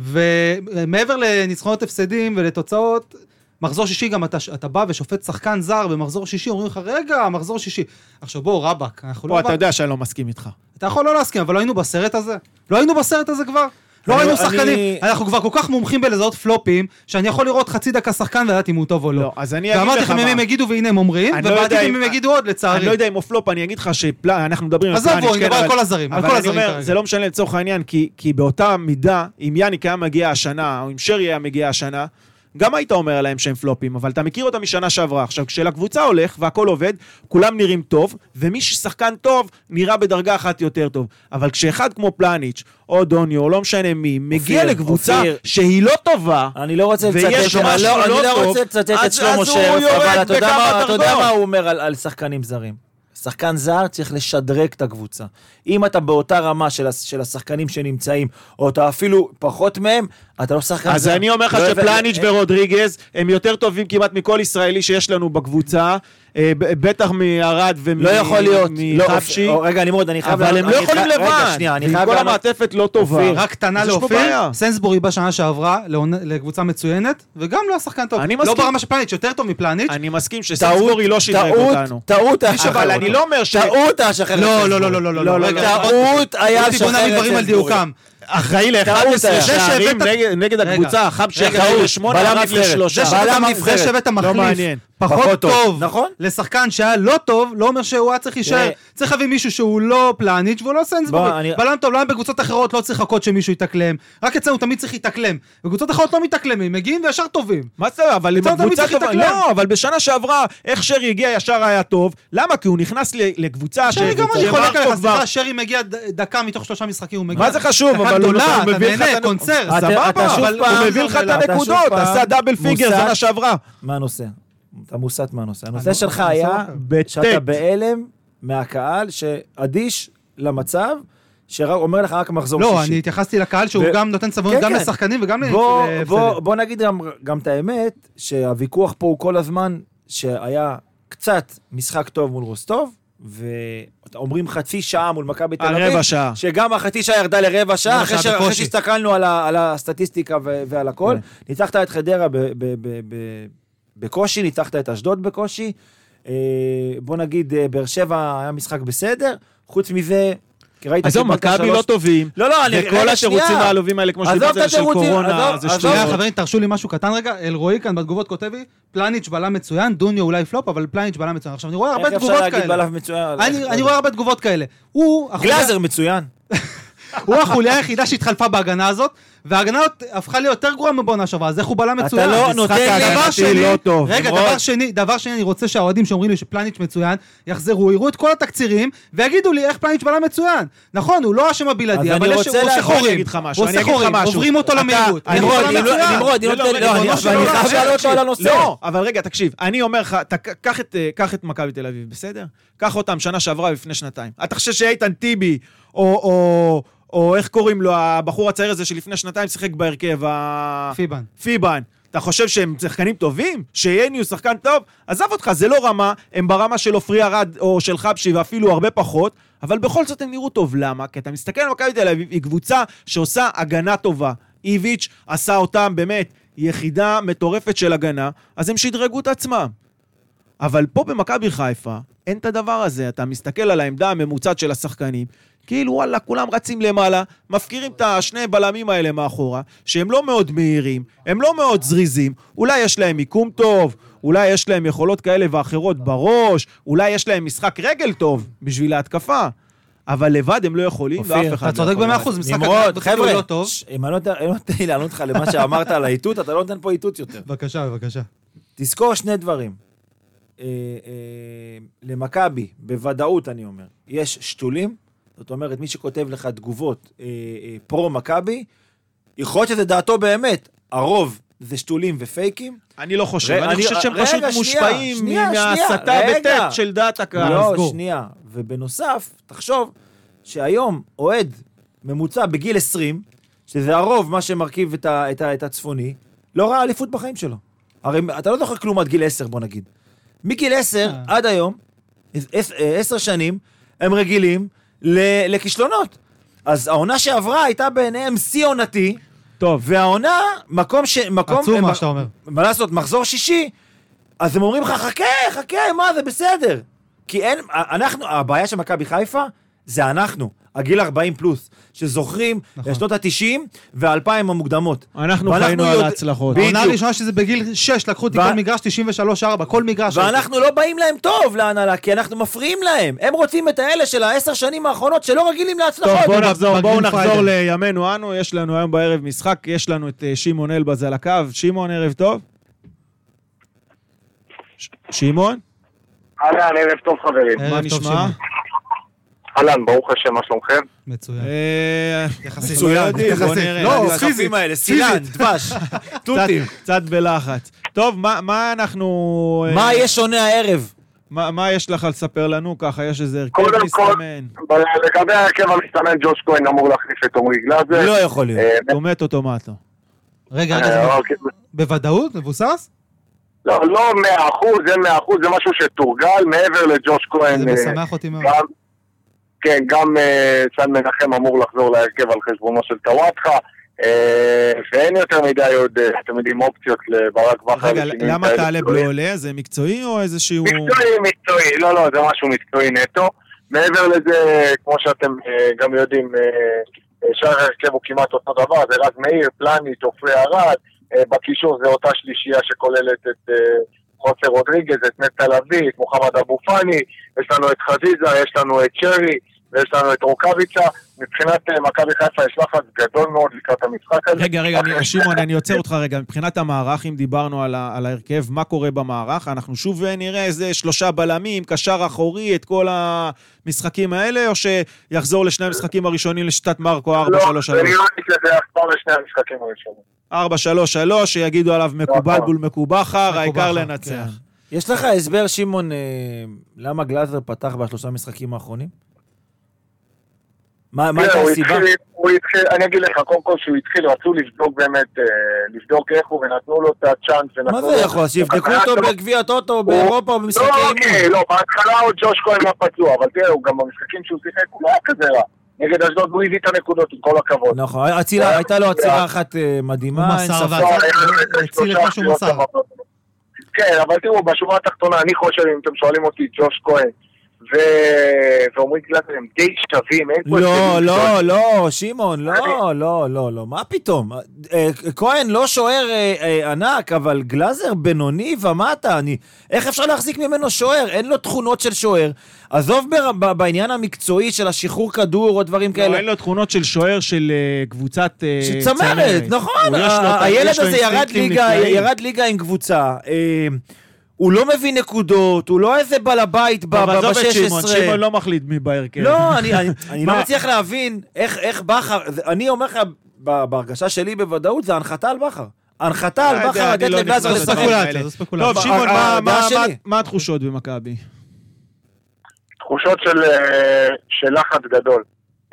ומעבר לניצחונות הפסדים ולתוצאות, מחזור שישי גם אתה, אתה בא ושופט שחקן זר במחזור שישי, אומרים לך, רגע, מחזור שישי. עכשיו בוא, רבאק, אנחנו לא... פה אתה יודע שאני לא מסכים איתך. אתה יכול לא להסכים, אבל לא היינו בסרט הזה? לא היינו בסרט הזה כבר? לא אני- היינו אני- שחקנים, אנחנו כבר כל כך מומחים בלזהות פלופים, שאני יכול לראות חצי דקה שחקן ולדעת אם הוא טוב או לא. לא, אז אני אגיד ואמרתי לך לכם אם מה. הם יגידו והנה הם אומרים, אני לא ובעתיד אם- הם יגידו עוד, לצערי. אני לא יודע אם הוא פלופ, אני אגיד לך שאנחנו מדברים על עזוב, פלניץ', בוא, כן, על כל הזרים, על אבל כל אני הזרים אומר, כרגע. זה לא משנה לצורך העניין, כי- כי באותה מידה, אם יאניק היה מגיע השנה, או אם שרי היה מגיע השנה, גם היית אומר עליהם שהם פלופים, אבל אתה מכיר אותם משנה שעברה. עכשיו, כשלקבוצה הולך והכל עובד, כולם נראים טוב, ומי ששחקן טוב, נראה בדרגה אחת יותר טוב. אבל כשאחד כמו פלניץ', או דוניו, או לא משנה מי, מגיע אופיר, לקבוצה אופיר. שהיא לא טובה, אני לא רוצה לצטט, לא- לא לא את שלמה שרף, אבל אתה יודע. מה הוא אומר על- על שחקנים זרים. שחקן זר צריך לשדרג את הקבוצה. אם אתה באותה רמה של, של השחקנים שנמצאים, או אתה אפילו פחות מהם, אתה לא שחקן אז זר. אני אומר לך לא שפלניץ' ורודריגז הם יותר טובים כמעט מכל ישראלי שיש לנו בקבוצה, בטח מערד ומ... לא יכול להיות. לא, רגע, נמרוד, אני חייב... אבל הם לא יכולים חייב- רגע, לבד, שנייה, אני חייב כל המעטפת לא טובה. אופיר, רק קטנה לאופיר. סנסבורי בשנה שעברה לקבוצה מצוינת, וגם לא שחקן טוב. אני לא מסכים. ברמה של פלניץ', יותר טוב מפלניץ'. אני מסכים שסנסבורי לא שדרג טעות, אותנו. טעות לשחרר אבל. אני לא אומר ש... טעות את לא. לא, לא, לא, לא, לא, לא, טעות היה לשחרר. אחראי ל-11 היה. שערים נגד- הקבוצה, חב רגע, שאחראי טעות. לשמונה, נבחרת. לשלושה. זה בלם שהבאת- נבחרת. זה שהבאת לא מחליף. פחות פחות טוב, טוב נכון. לשחקן שהיה לא טוב, לא אומר שהוא היה צריך להישאר. תראה. צריך להביא מישהו שהוא לא פלניץ' והוא לא בוא, סנסבורי. אני- בלם טוב, למה בקבוצות אחרות לא צריך לחכות שמישהו יתאקלם? רק אצלנו תמיד צריך להתאקלם. בקבוצות אחרות לא מתאקלמים, מגיעים וישר טובים. מה זה, אבל תמיד הקבוצה טובה. לא, אבל בשנה שעברה, איך שרי הגיע ישר היה טוב, למה? כי הוא נכנס לקבוצה שרי גם אני חולק עליך, סליחה, שרי מגיע דקה מתוך שלושה משחקים, הוא מגיע. מה זה חשוב, אבל הוא מביא לך את סבבה, הוא מביא לך את הנקודות, עשה דאבל פיגר. שנה שעברה. מה הנושא? אתה מוסת מהנושא. הנושא אני- שלך היה. שאתה בהלם מהקהל שאדיש למצב, שאומר לך רק מחזור שישי. לא, אני התייחסתי לקהל שהוא ו- גם נותן סבלנות כן, גם כן. לשחקנים וגם בוא, להפסדים. בוא, בוא נגיד גם, גם את האמת, שהוויכוח פה הוא כל הזמן שהיה קצת משחק טוב מול רוסטוב, ואומרים חצי שעה מול מכבי תל אביב, הרבע שעה. שגם החצי שעה ירדה לרבע שעה, רבע אחרי, ש... אחרי. שהסתכלנו על, ה... על הסטטיסטיקה ו... ועל הכל. כן. ניצחת את חדרה ב... ב... ב... ב... בקושי, ניצחת את אשדוד בקושי. אה, בוא נגיד, אה, באר שבע היה משחק בסדר, חוץ מזה, ראית... עזוב, מכבי לא טובים. לא, לא, אני... וכל התירוצים. העלובים האלה, כמו שדיברת על זה של קורונה, זה. שטויות. שנייה, חברים, תרשו לי משהו קטן רגע. אלרועי כאן בתגובות כותב לי, פלניץ' בלם מצוין, דוניו אולי פלופ, אבל פלניץ' בלם מצוין. עכשיו, אני רואה הרבה איך אפשר תגובות להגיד כאלה. בלם מצוין? אני אני רואה הרבה תגובות כאלה. הוא גלאזר מצוין. הוא החוליה היחידה שהתחלפה בהגנה הזאת, וההגנה הזאת הפכה להיות יותר גרועה מבעונה שעברה, אז איך הוא בלם אתה מצוין? לא משחק נותן לי- הגנתי שני- לא טוב. רגע. דבר שני, דבר שני, אני רוצה שהאוהדים שאומרים לי שפלניץ' מצוין, יחזרו, יראו את כל התקצירים, ויגידו לי איך פלניץ' בלם מצוין. נכון, הוא לא האשם הבלעדי, אז אבל אני יש, רוצה הוא עושה חורים. הוא עושה חורים. עוברים אותו אתה- למהירות. נמרוד, אני לא, לא, עולם, חייב לעלות. על הנושא. לא, אבל רגע, תקשיב, אני אומר לך, אתה ק- קח את, אה, קח את מכבי תל אביב, בסדר? קח אותם שנה שעברה ולפני שנתיים. אתה חושב שאיתן טיבי, או, או, איך קוראים לו, הבחור הצעיר הזה שלפני שנתיים שיחק בהרכב, ה... פיבן. פיבן. אתה חושב שהם שחקנים טובים? שיני הוא שחקן טוב? עזוב אותך, זה לא רמה, הם ברמה של עופרי ארד או של חבשי ואפילו הרבה פחות, אבל בכל זאת הם נראו טוב. למה? כי אתה מסתכל על מכבי תל אביב, היא קבוצה שעושה הגנה טובה. איביץ' עשה אותם באמת יחידה מטורפת של הגנה, אז הם שדרגו את עצמם. אבל פה במכבי חיפה, אין את הדבר הזה. אתה מסתכל על העמדה הממוצעת של השחקנים, כאילו וואלה, כולם רצים למעלה, מפקירים את השני בלמים האלה מאחורה, שהם לא מאוד מהירים, הם לא מאוד זריזים, אולי יש להם מיקום טוב, אולי יש להם יכולות כאלה ואחרות בראש, אולי יש להם משחק רגל טוב בשביל ההתקפה, אבל לבד הם לא יכולים, אופיר, ואף אחד אתה לא צודק יכול במאה לעשות. אחוז, משחק נמרוד, חבר'ה, לא טוב. אם אני לא נותן- אני לא לי לענות לך למה שאמרת על האיתות, אתה לא נותן פה איתות יותר. בבקשה, בבקשה. תזכור שני דברים. אה, אה, למכבי, בוודאות אני אומר, יש שתולים, זאת אומרת, מי שכותב לך תגובות אה, אה, פרו-מכבי, יכול להיות שזה דעתו באמת, הרוב זה שתולים ופייקים. אני לא חושב, אני אני- חושב שהם רגע, פשוט שנייה, מושפעים שנייה, מההסתה. בטט של דעת הקהל. לא, סגור. שנייה. ובנוסף, תחשוב שהיום אוהד ממוצע בגיל 20, שזה הרוב, מה שמרכיב את, ה, את, ה, את הצפוני, לא ראה אליפות בחיים שלו. הרי אתה לא זוכר כלום עד גיל 10, בוא נגיד. מגיל 10 אה. עד היום, עש- אה, 10 שנים, הם רגילים לכישלונות. אז העונה שעברה הייתה בעיניהם שיא עונתי, טוב, והעונה, מקום ש... מקום... עצום מה מה- שאתה אומר. מה לעשות, מחזור שישי, אז הם אומרים לך, חכה, חכה, מה זה בסדר. כי אין, אנחנו, הבעיה של מכבי חיפה, זה אנחנו, הגיל 40 פלוס, שזוכרים נכון. נכון. שנות ה-90 וה-2000 המוקדמות. אנחנו חיינו על יודע- ההצלחות. בדיוק. העונה הראשונה שזה בגיל 6, לקחו אותי ו- כל מגרש 93-4, כל מגרש. ואנחנו לא באים להם טוב להנהלה, כי אנחנו מפריעים להם. הם רוצים את האלה של העשר שנים האחרונות שלא רגילים טוב, להצלחות. בואו בג- נחזור, בואו נחזור. לימינו אנו, יש לנו היום בערב משחק, יש לנו את אה, שמעון אלבז על הקו. שמעון, ערב טוב. ש- שמעון, אהלן, ערב טוב חברים. מה טוב, נשמע? אהלן, ברוך השם, מה שלומכם? מצוין. אה, יחסית. לא בוא יחסית. לא, פיזית. האלה, סילן, דבש, [laughs] תותים. קצת- בלחץ. טוב, מה- אנחנו... אה, מה יהיה שונה הערב? מה יש לך לספר לנו? ככה, יש איזה הרכב קודם כל, מסתמן. לגבי ההרכב המסתמן, ג'וש כהן אמור להחליף את עמרי גלאזר. לא יכול להיות. אה, טומט אוטומטו. רגע, רגע, אוקיי. בוודאות? מבוסס? לא, לא מאה אחוז, זה מאה אחוז, זה משהו שתורגל מעבר לג'וש כהן. זה משמח אותי מאוד. כן, גם אה, סן מנחם אמור לחזור להרכב על חשבונו של טוואטחה, אה, ואין יותר מדי עוד, אה, אתם יודעים, אופציות לברק בכר. רגע, למה טלב. לא עולה? זה מקצועי או איזשהו... מקצועי, מקצועי, לא, לא, זה משהו מקצועי נטו. מעבר לזה, כמו שאתם אה, גם יודעים, אה, שאר ההרכב הוא כמעט אותו דבר, זה רז מאיר, פלניץ', עופרי ארד, אה, בקישור זה אותה שלישייה שכוללת את אה, חוסר רודריגז, את נטע לביא, את מוחמד אבו פאני, יש לנו את חזיזה, יש לנו את שרי, ויש לנו את רוקאביצה. מבחינת אה, מכבי חיפה יש לחץ גדול מאוד לקראת המשחק הזה. רגע, רגע, אני- שמעון, אני עוצר אותך רגע. מבחינת המערך, אם דיברנו על ה- על ההרכב, מה קורה במערך? אנחנו שוב אה, נראה איזה שלושה בלמים, קשר אחורי, את כל המשחקים האלה, או שיחזור לשני המשחקים הראשונים לשיטת מרקו 4-3-3? לא, זה נראה לי שזה יחזור לשני המשחקים הראשונים. 4-3-3, שיגידו עליו מקובל נכון. בול מקובחר, העיקר מקובחר, לנצח. יש לך הסבר, שמעון, אה, למה גלאזר פתח בשלושה משחקים האחרונים? מה מה תראה, הייתה הוא הסיבה? הוא התחיל, אני אגיד לך, קודם כל שהוא התחיל, רצו לבדוק באמת, אה, לבדוק איך הוא, ונתנו לו את הצ'אנס. מה זה יכול? שיבדקו אותו בגביע הטוטו באירופה במשחקי לא, אוקיי, אימון. לא, בהתחלה עוד ג'וש כהן היה פצוע, אבל תראה, הוא גם במשחקים שהוא שיחק, הוא לא היה כזה רע. נגד אשדוד הוא הביא את הנקודות, עם כל הכבוד. נכון, עצירה- הייתה לו עצירה אחת אה, מדהימה, הוא אין ספק. ועצר. לא, הציל את מה שהוא מסר. כן, אבל תראו, בשורה התחתונה, אני חושב, אם אתם שואלים אותי, ג'וש כהן ו- ועמרי גלאזר הם די שווים, אין פה... לא, לא. לא, שמעון, לא, לא, לא, לא, מה פתאום? אה, כהן לא שוער אה, אה, ענק, אבל גלאזר בינוני ומטה, אני... איך אפשר להחזיק ממנו שוער? אין לו תכונות של שוער. עזוב בעניין המקצועי של השחרור כדור או דברים לא, כאלה. אין לו תכונות של שוער של אה, קבוצת אה, של צמרת, נכון, הילד הזה. ירד ליגה עם קבוצה. אה, הוא לא מביא נקודות, הוא לא איזה בעל הבית ב- אבל ב- עזוב את שמעון, ב-16. שמעון לא מחליט מי בהרכב. לא, אני, אני, [laughs] אני לא מה? מצליח להבין איך, איך בכר, זה- אני אומר לך, בהרגשה שלי בוודאות, זה הנחתה על בכר. הנחתה על לא יודע, בכר לתת לא לגלאזר לשחק. לדברים ספקולציה. טוב, שמעון, ה- מה- הדעה מה- התחושות במכבי? תחושות של, אה, של לחץ גדול.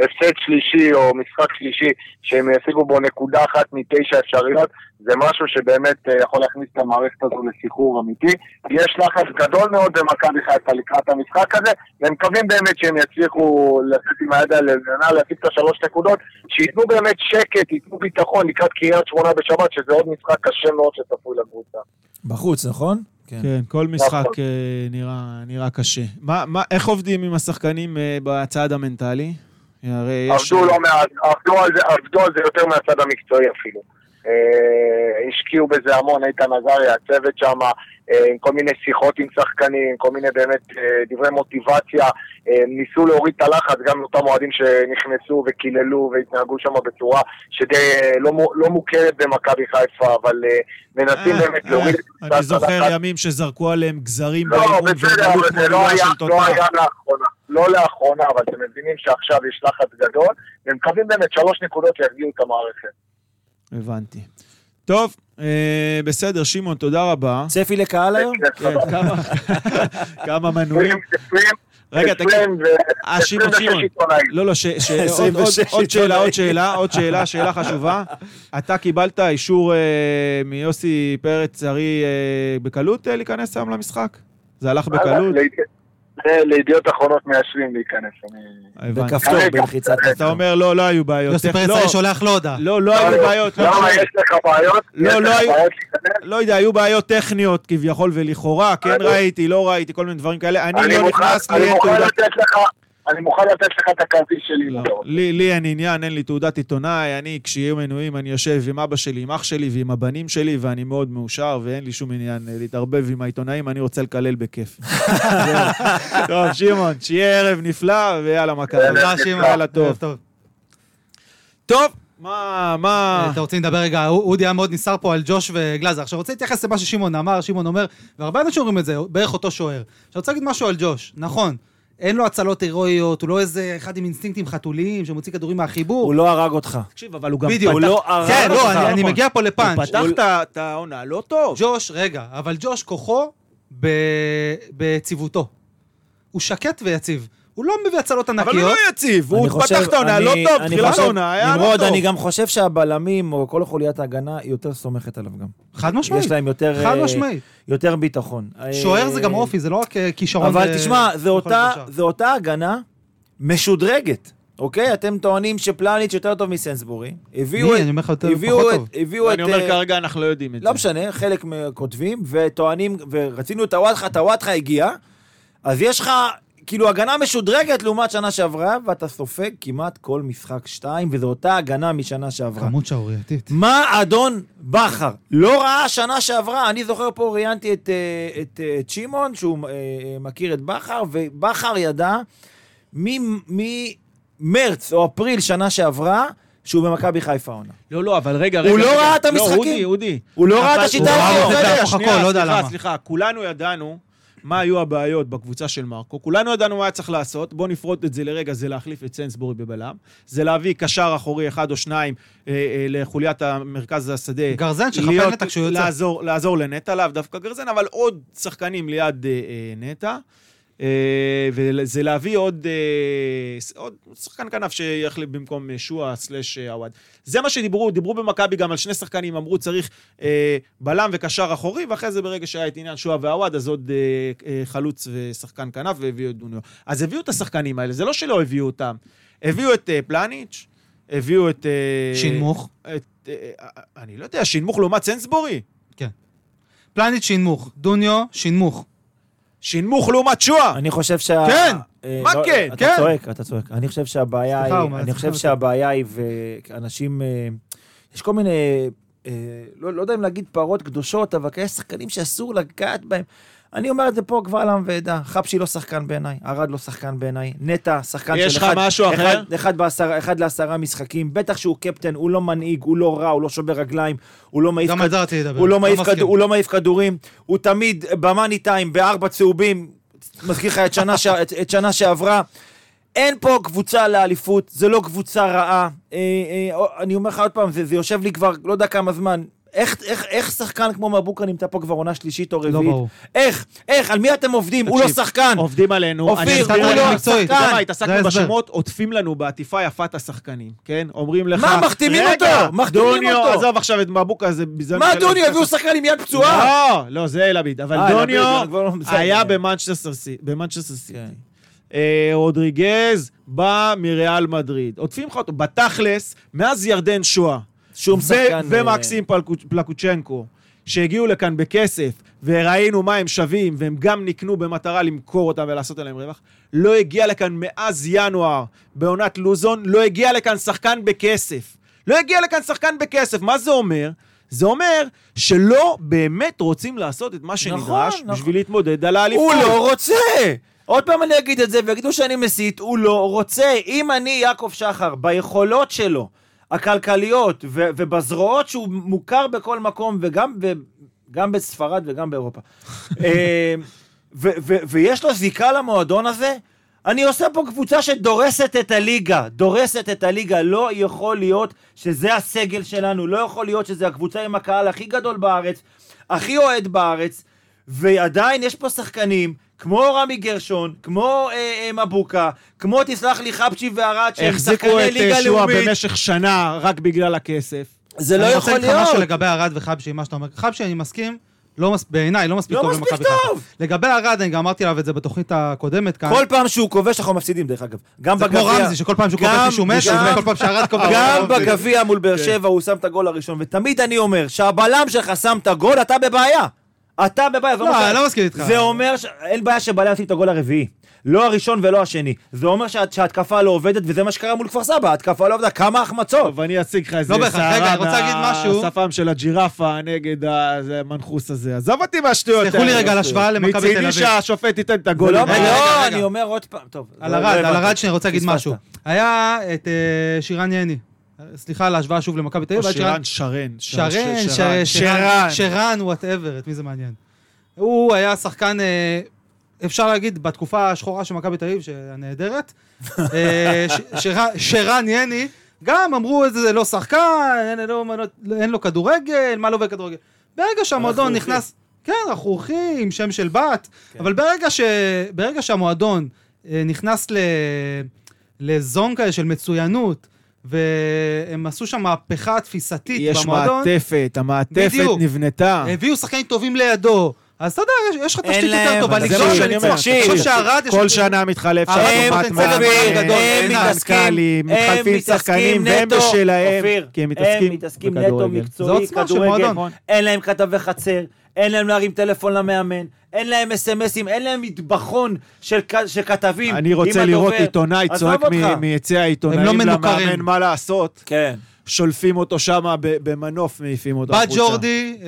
הפסד שלישי או משחק שלישי שהם ישיגו בו נקודה אחת מתשע אפשריות, זה משהו שבאמת אה, יכול להכניס את המערכת הזו לסחרור אמיתי. יש לחץ גדול מאוד במכבי חיפה לקראת המשחק הזה, והם מקווים באמת שהם יצליחו לצאת עם היד על העליונה, להשיג את השלוש נקודות, שייתנו באמת שקט, ייתנו ביטחון לקראת קריית שמונה בשבת, שזה עוד משחק קשה מאוד שצפוי לקבוצה. בחוץ, נכון? כן. כן, כל משחק נכון. אה, נראה- נראה קשה. מה- מה- איך עובדים עם השחקנים אה, בצד המנטלי? הרי יש... עבדו לא מעט, עבדו על זה, עבדו על זה יותר מהצד המקצועי אפילו. אה, השקיעו בזה המון, איתן עזריה, הצוות שם, אה, עם כל מיני שיחות עם שחקנים, כל מיני באמת אה, דברי מוטיבציה, ניסו להוריד את הלחץ גם מאותם אוהדים שנכנסו וקיללו והתנהגו שם בצורה שדי לא, לא מוכרת במכבי חיפה, אבל מנסים אה, באמת אה, להוריד את אני קצת זוכר הלחץ. ימים שזרקו עליהם גזרים לא, באימון כמו זה לא היה, לא. היה לאחרונה. לא לאחרונה, אבל אתם מבינים שעכשיו יש לחץ גדול, והם מקווים באמת שלוש נקודות שירגיעו את המערכת. הבנתי. טוב, אה, בסדר, שמעון, תודה רבה. צפי לקהל היום? כן, כמה- [laughs] כמה מנויים. רגע, תגיד, אה, שמעון, שמעון. לא, לא, עוד- עוד- 26 עוד שאלה. עוד שאלה, עוד שאלה, שאלה חשובה. אתה קיבלת אישור אה, מיוסי פרץ ארי אה, בקלות אה, להיכנס היום למשחק? זה הלך בקלות? לידיעות אחרונות מאשרים להיכנס. אני-. בכפתור, בלחיצת. אתה אומר, לא, לא היו בעיות. יוסי. פרץ לא, היה שולח לו הודעה. לא, לא היו בעיות. לא למה משנה. יש לך בעיות? לא, לא היו-? לא יודע, היו בעיות טכניות כביכול ולכאורה, כן אני- ראיתי, לא ראיתי, כל מיני דברים כאלה. אני לא מוכן- נכנס, אני לי אין מוכן. לתת לך, אני מוכן לתת לך את הכרטיס שלי. לא, אם אתה רוצה. לי, לי אין עניין, אין לי תעודת עיתונאי, אני, כשיהיו מנויים, אני יושב עם אבא שלי, עם אח שלי ועם הבנים שלי, ואני מאוד מאושר, ואין לי שום עניין אה, להתערבב עם העיתונאים, אני רוצה לקלל בכיף. [laughs] טוב, שמעון, שיהיה ערב נפלא, ויאללה, מכבי. תודה, שמעון. יאללה, טוב. טוב. טוב, מה, מה... אתה רוצה לדבר רגע, אודי היה מאוד נסער פה על ג'וש וגלאזר. עכשיו, רוצה להתייחס למה ששמעון אמר, שמעון אומר, והרבה אנשים אומרים את זה, בערך אותו שוער. עכשיו, רוצה להגיד משהו על ג'וש. נכון, אין לו הצלות הירואיות, הוא לא איזה אחד עם אינסטינקטים חתוליים שמוציא כדורים מהחיבור. הוא לא הרג אותך. תקשיב, אבל הוא גם בדיוק. הוא לא הרג כן, אותך. לא, אני- אני. מגיע פה הוא לפאנץ'. פתח את העונה לא טוב. ג'וש, רגע, אבל ג'וש כוחו ב- ביציבותו. הוא שקט ויציב. הוא לא מביא הצלות אבל הוא ענקיות. לא יציב, הוא פתח את העונה לא טוב, תחילת העונה היה לא נמרוד, טוב. אני גם חושב שהבלמים, או כל חוליית ההגנה, היא יותר סומכת עליו גם. חד משמעית. יש להם יותר... חד אה, משמעית. יותר ביטחון. שוער זה אה, גם אופי, זה לא רק אה, כישרון. אבל תשמע, זה יכולת אותה, הגנה משודרגת, אוקיי? אתם טוענים שפלניץ' יותר טוב מסנסבורי. הביאו מי? את... אני אומר לך יותר פחות את... טוב. הביאו את... אני אומר אה, כרגע אנחנו לא יודעים את זה. לא משנה, חלק כותבים, וטוענים, ורצינו את הוואטחה, את הוואטחה הגיע, אז יש לך כאילו הגנה משודרגת לעומת שנה שעברה, ואתה סופג כמעט כל משחק שתיים, וזו אותה הגנה משנה שעברה. כמות שערורייתית. מה אדון בכר לא ראה שנה שעברה? אני זוכר פה ראיינתי את, אה, את, אה, את שמעון, שהוא אה, מכיר את בכר, ובכר ידע ממרץ או אפריל שנה שעברה, שהוא במכבי חיפה עונה. לא, לא, אבל רגע, רגע. הוא לא. ראה את לא, המשחקים. אודי, אודי. הוא לא ראה את השיטה הוא הזאת. ראה הוא ראה את זה בהפוך הכל, לא יודע סליחה, למה. סליחה, כולנו ידענו מה היו הבעיות בקבוצה של מרקו. כולנו ידענו מה היה צריך לעשות, בואו נפרוט את זה לרגע, זה להחליף את סנסבורי בבלם. זה להביא קשר אחורי אחד או שניים אה, אה, לחוליית המרכז השדה. גרזן להיות- נטע כשהוא יוצא. לעזור, לעזור לנטע, לאו דווקא גרזן, אבל עוד שחקנים ליד אה, אה, נטע. אה, וזה להביא עוד, אה, עוד שחקן כנף שיחליף במקום אה, שועה סלאש עווד. זה מה שדיברו, דיברו במכבי גם על שני שחקנים, אמרו צריך אה, בלם וקשר אחורי, ואחרי זה ברגע שהיה את עניין שועה ועווד, אז עוד אה, אה, חלוץ ושחקן כנף, והביאו את דוניו. אז הביאו את השחקנים האלה, זה לא שלא הביאו אותם. הביאו את אה, פלניץ', הביאו את... אה, שינמוך. את, אה, אני לא יודע, שינמוך לעומת סנסבורי? פלניץ' שינמוך. דוניו, שינמוך. שינמוך לעומת שועה! אני חושב שה... כן! אה, מה לא, כן? אתה כן! צועק, אתה צועק. אני חושב שהבעיה סליחה, היא... אני חושב. שהבעיה היא, ואנשים... אה, יש כל מיני... אה, לא לא יודע אם להגיד פרות קדושות, אבל כאלה שחקנים שאסור לגעת בהם. אני אומר את זה פה קבל עם ועדה. חבשי לא שחקן בעיניי, ארד לא שחקן בעיניי, נטע שחקן יש של לך אחד, משהו אחד, אחר? אחד, בעשרה, אחד לעשרה משחקים. בטח שהוא קפטן, הוא לא מנהיג, הוא לא רע, הוא לא שובר רגליים, הוא לא מעיף גם על זה רציתי לדבר. הוא לא, מעיף. כדור, הוא לא מעיף כדורים, הוא תמיד במאני טיים, בארבע צהובים, מזכיר לך את שנה, ש... את, את שנה שעברה. אין פה קבוצה לאליפות, זה לא קבוצה רעה. אה, אה, אני אומר לך עוד פעם, זה, זה יושב לי כבר לא יודע כמה זמן. איך, איך, איך שחקן כמו מבוקה נמצא פה כבר עונה שלישית או רביעית? לא ברור. איך? איך? על מי אתם עובדים? הוא לא תקשיב, שחקן. עובדים עלינו. אופיר, הוא. לא אתה מקצועית. יודע שחקן. מה, התעסקנו. בשמות, עוטפים לנו בעטיפה יפת השחקנים, כן? אומרים לך... מה, מחתימים רגע, אותו, מחתימים דוניו, אותו. עזוב עכשיו את מבוקה, זה... זה- מה דוניו? הביאו שחקן עם יד פצועה? לא, לא, זה לביד. אבל אה, דוניו לא- בסדר. היה במנצ'סטר במנצ'סטר סיטי. כן. אה, רודריגז בא מריאל מדריד. עוטפים לך אותו. בתכלס, מאז ירדן שואה. שום שחקן... אה, ומקסים פלקו- פלקוצ'נקו, שהגיעו לכאן בכסף, וראינו מה הם שווים, והם גם נקנו במטרה למכור אותם ולעשות עליהם רווח, לא הגיע לכאן מאז ינואר, בעונת לוזון, לא הגיע לכאן שחקן בכסף. לא הגיע לכאן שחקן בכסף. מה זה אומר? זה אומר שלא באמת רוצים לעשות את מה שנדרש נכון. בשביל להתמודד על האליפות. הוא לא רוצה! עוד פעם אני אגיד את זה, ויגידו שאני מסית, הוא לא רוצה. אם אני, יעקב שחר, ביכולות שלו, הכלכליות, ו- ובזרועות שהוא מוכר בכל מקום, וגם ב- גם בספרד וגם באירופה, [laughs] אה, ו- ו- ויש לו זיקה למועדון הזה, אני עושה פה קבוצה שדורסת את הליגה, דורסת את הליגה. לא יכול להיות שזה הסגל שלנו, לא יכול להיות שזה הקבוצה עם הקהל הכי גדול בארץ, הכי אוהד בארץ, ועדיין יש פה שחקנים, כמו רמי גרשון, כמו אה, אה, מבוקה, כמו תסלח לי חבצ'י וערד, שהם החזיקו שחקני את ליגה אה, שועה לאומית. במשך שנה רק בגלל הכסף. זה לא אני יכול רוצה להגיד לך להיות. משהו לגבי ארד וחבשי, מה שאתה אומר. חבשי, אני מסכים, לא מס- בעיניי, לא מספיק לא טוב מספיק במכבי חיפה. טוב. לגבי ארד, אני גם אמרתי עליו את זה בתוכנית הקודמת כאן. כל פעם שהוא כובש אנחנו מפסידים דרך אגב. גם זה כמו בגביע. רמזי, שכל פעם שהוא כובש גם- מישהו מת, גם- וכל פעם שארד כובש... גם. בגביע מול באר שבע הוא שם את הגול הראשון, ותמיד אני אומר שהבלם שלך שם את הגול, אתה בבעיה. אתה בבעיה. זה לא, אומר ש- אני לא מסכים איתך. זה אומר שאין בעיה שבלם ישים את הגול הרביעי. לא הראשון ולא השני. זה אומר שה- שההתקפה לא עובדת, וזה מה שקרה מול כפר סבא, ההתקפה לא עובדה, כמה החמצות. טוב, אני אציג לך איזה לא בהכרח, רגע, אני רוצה להגיד משהו. מהשפם של הג'ירפה נגד המנחוס הזה. עזוב אותי מהשטויות. סלחו לי האלה. רגע על השוואה למכבי תל מצידי אביב. שהשופט ייתן את זה הגול. לא, רגע, רגע, לא, רגע. אני אומר עוד פעם, טוב. על לא- ארד, לא על הבנתי. ארד שאני רוצה להגיד פספסת. משהו. היה את אה, שירן יני. סליחה על ההשוואה שוב למכבי תל או אביב. שירן, שרן. שרן, שרן, שרן. שרן, וואטאבר, את מי זה מעניין. הוא היה שחקן, אה, אפשר להגיד, בתקופה השחורה של מכבי תל אביב, הנהדרת. אה, שרן- יני, גם אמרו איזה זה לא שחקן, אין, לו כדורגל, מה לא עובר כדורגל. ברגע שהמועדון. נכנס, כן, רכרוכי עם שם של בת, כן. אבל ברגע, ש, ברגע שהמועדון אה, נכנס ל, לזון כזה של מצוינות, והם עשו שם מהפכה תפיסתית יש במועדון, מעטפת, המעטפת בדיוק. נבנתה. הביאו שחקנים טובים לידו. אז אתה יודע, יש- יש לך תשתית יותר טובה לגזור שאני אומר. תקשיב. יש... כל שנה מתחלף שם הם אוטומט מאמן, הם מתעסקים, מנכ"לים, הם מתחלפים שחקנים, מתעסקים והם נטו, אופיר, כי הם מתעסקים נטו בכדורגל. זה מקצועי, עוצמה של כדורגל, מועדון. אין להם כתבי חצר, אין להם להרים טלפון למאמן, אין להם אסמסים, אין להם מטבחון של של כתבים. אני רוצה לראות הדובר. עיתונאי צועק אותך. מ- מיציע העיתונאים לא. למאמן מה לעשות. כן. שולפים אותו שם במנוף, מעיפים אותו בא החוצה. ג'ורדי, אה,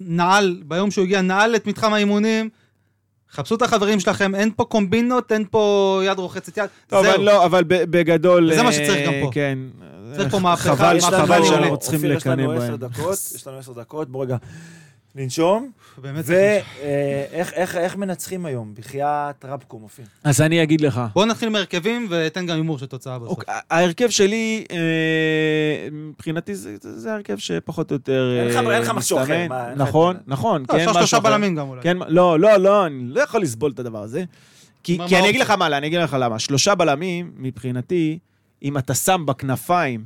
נעל, ביום שהוא הגיע, נעל את מתחם האימונים. חפשו את החברים שלכם, אין פה קומבינות, אין פה יד רוחצת יד. טוב, זהו. אבל לא, אבל בגדול... וזה מה אה, שצריך גם פה. כן. צריך פה מהפכה, חבל, חבל. שאנחנו צריכים אופיר, יש לנו לקנא עשר בהם. דקות, יש לנו עשר דקות, בוא רגע. לנשום, באמת צריך לנשום. ואיך מנצחים היום? בחייאת רבקו מופיע. אז אני אגיד לך. בואו נתחיל מהרכבים ותן גם הימור של תוצאה בסוף. אוקיי, ההרכב שלי, אה, מבחינתי זה זה ההרכב שפחות או יותר אין לך- אה, משהו אחר, נכון, נכון. לא, כן, אפשר שלושה. בלמים גם אולי. כן, לא, לא, לא, אני לא יכול לסבול את הדבר הזה. כי, מה- כי מה אני אגיד לך? מה, אני אגיד לך למה. שלושה בלמים, מבחינתי, אם אתה שם בכנפיים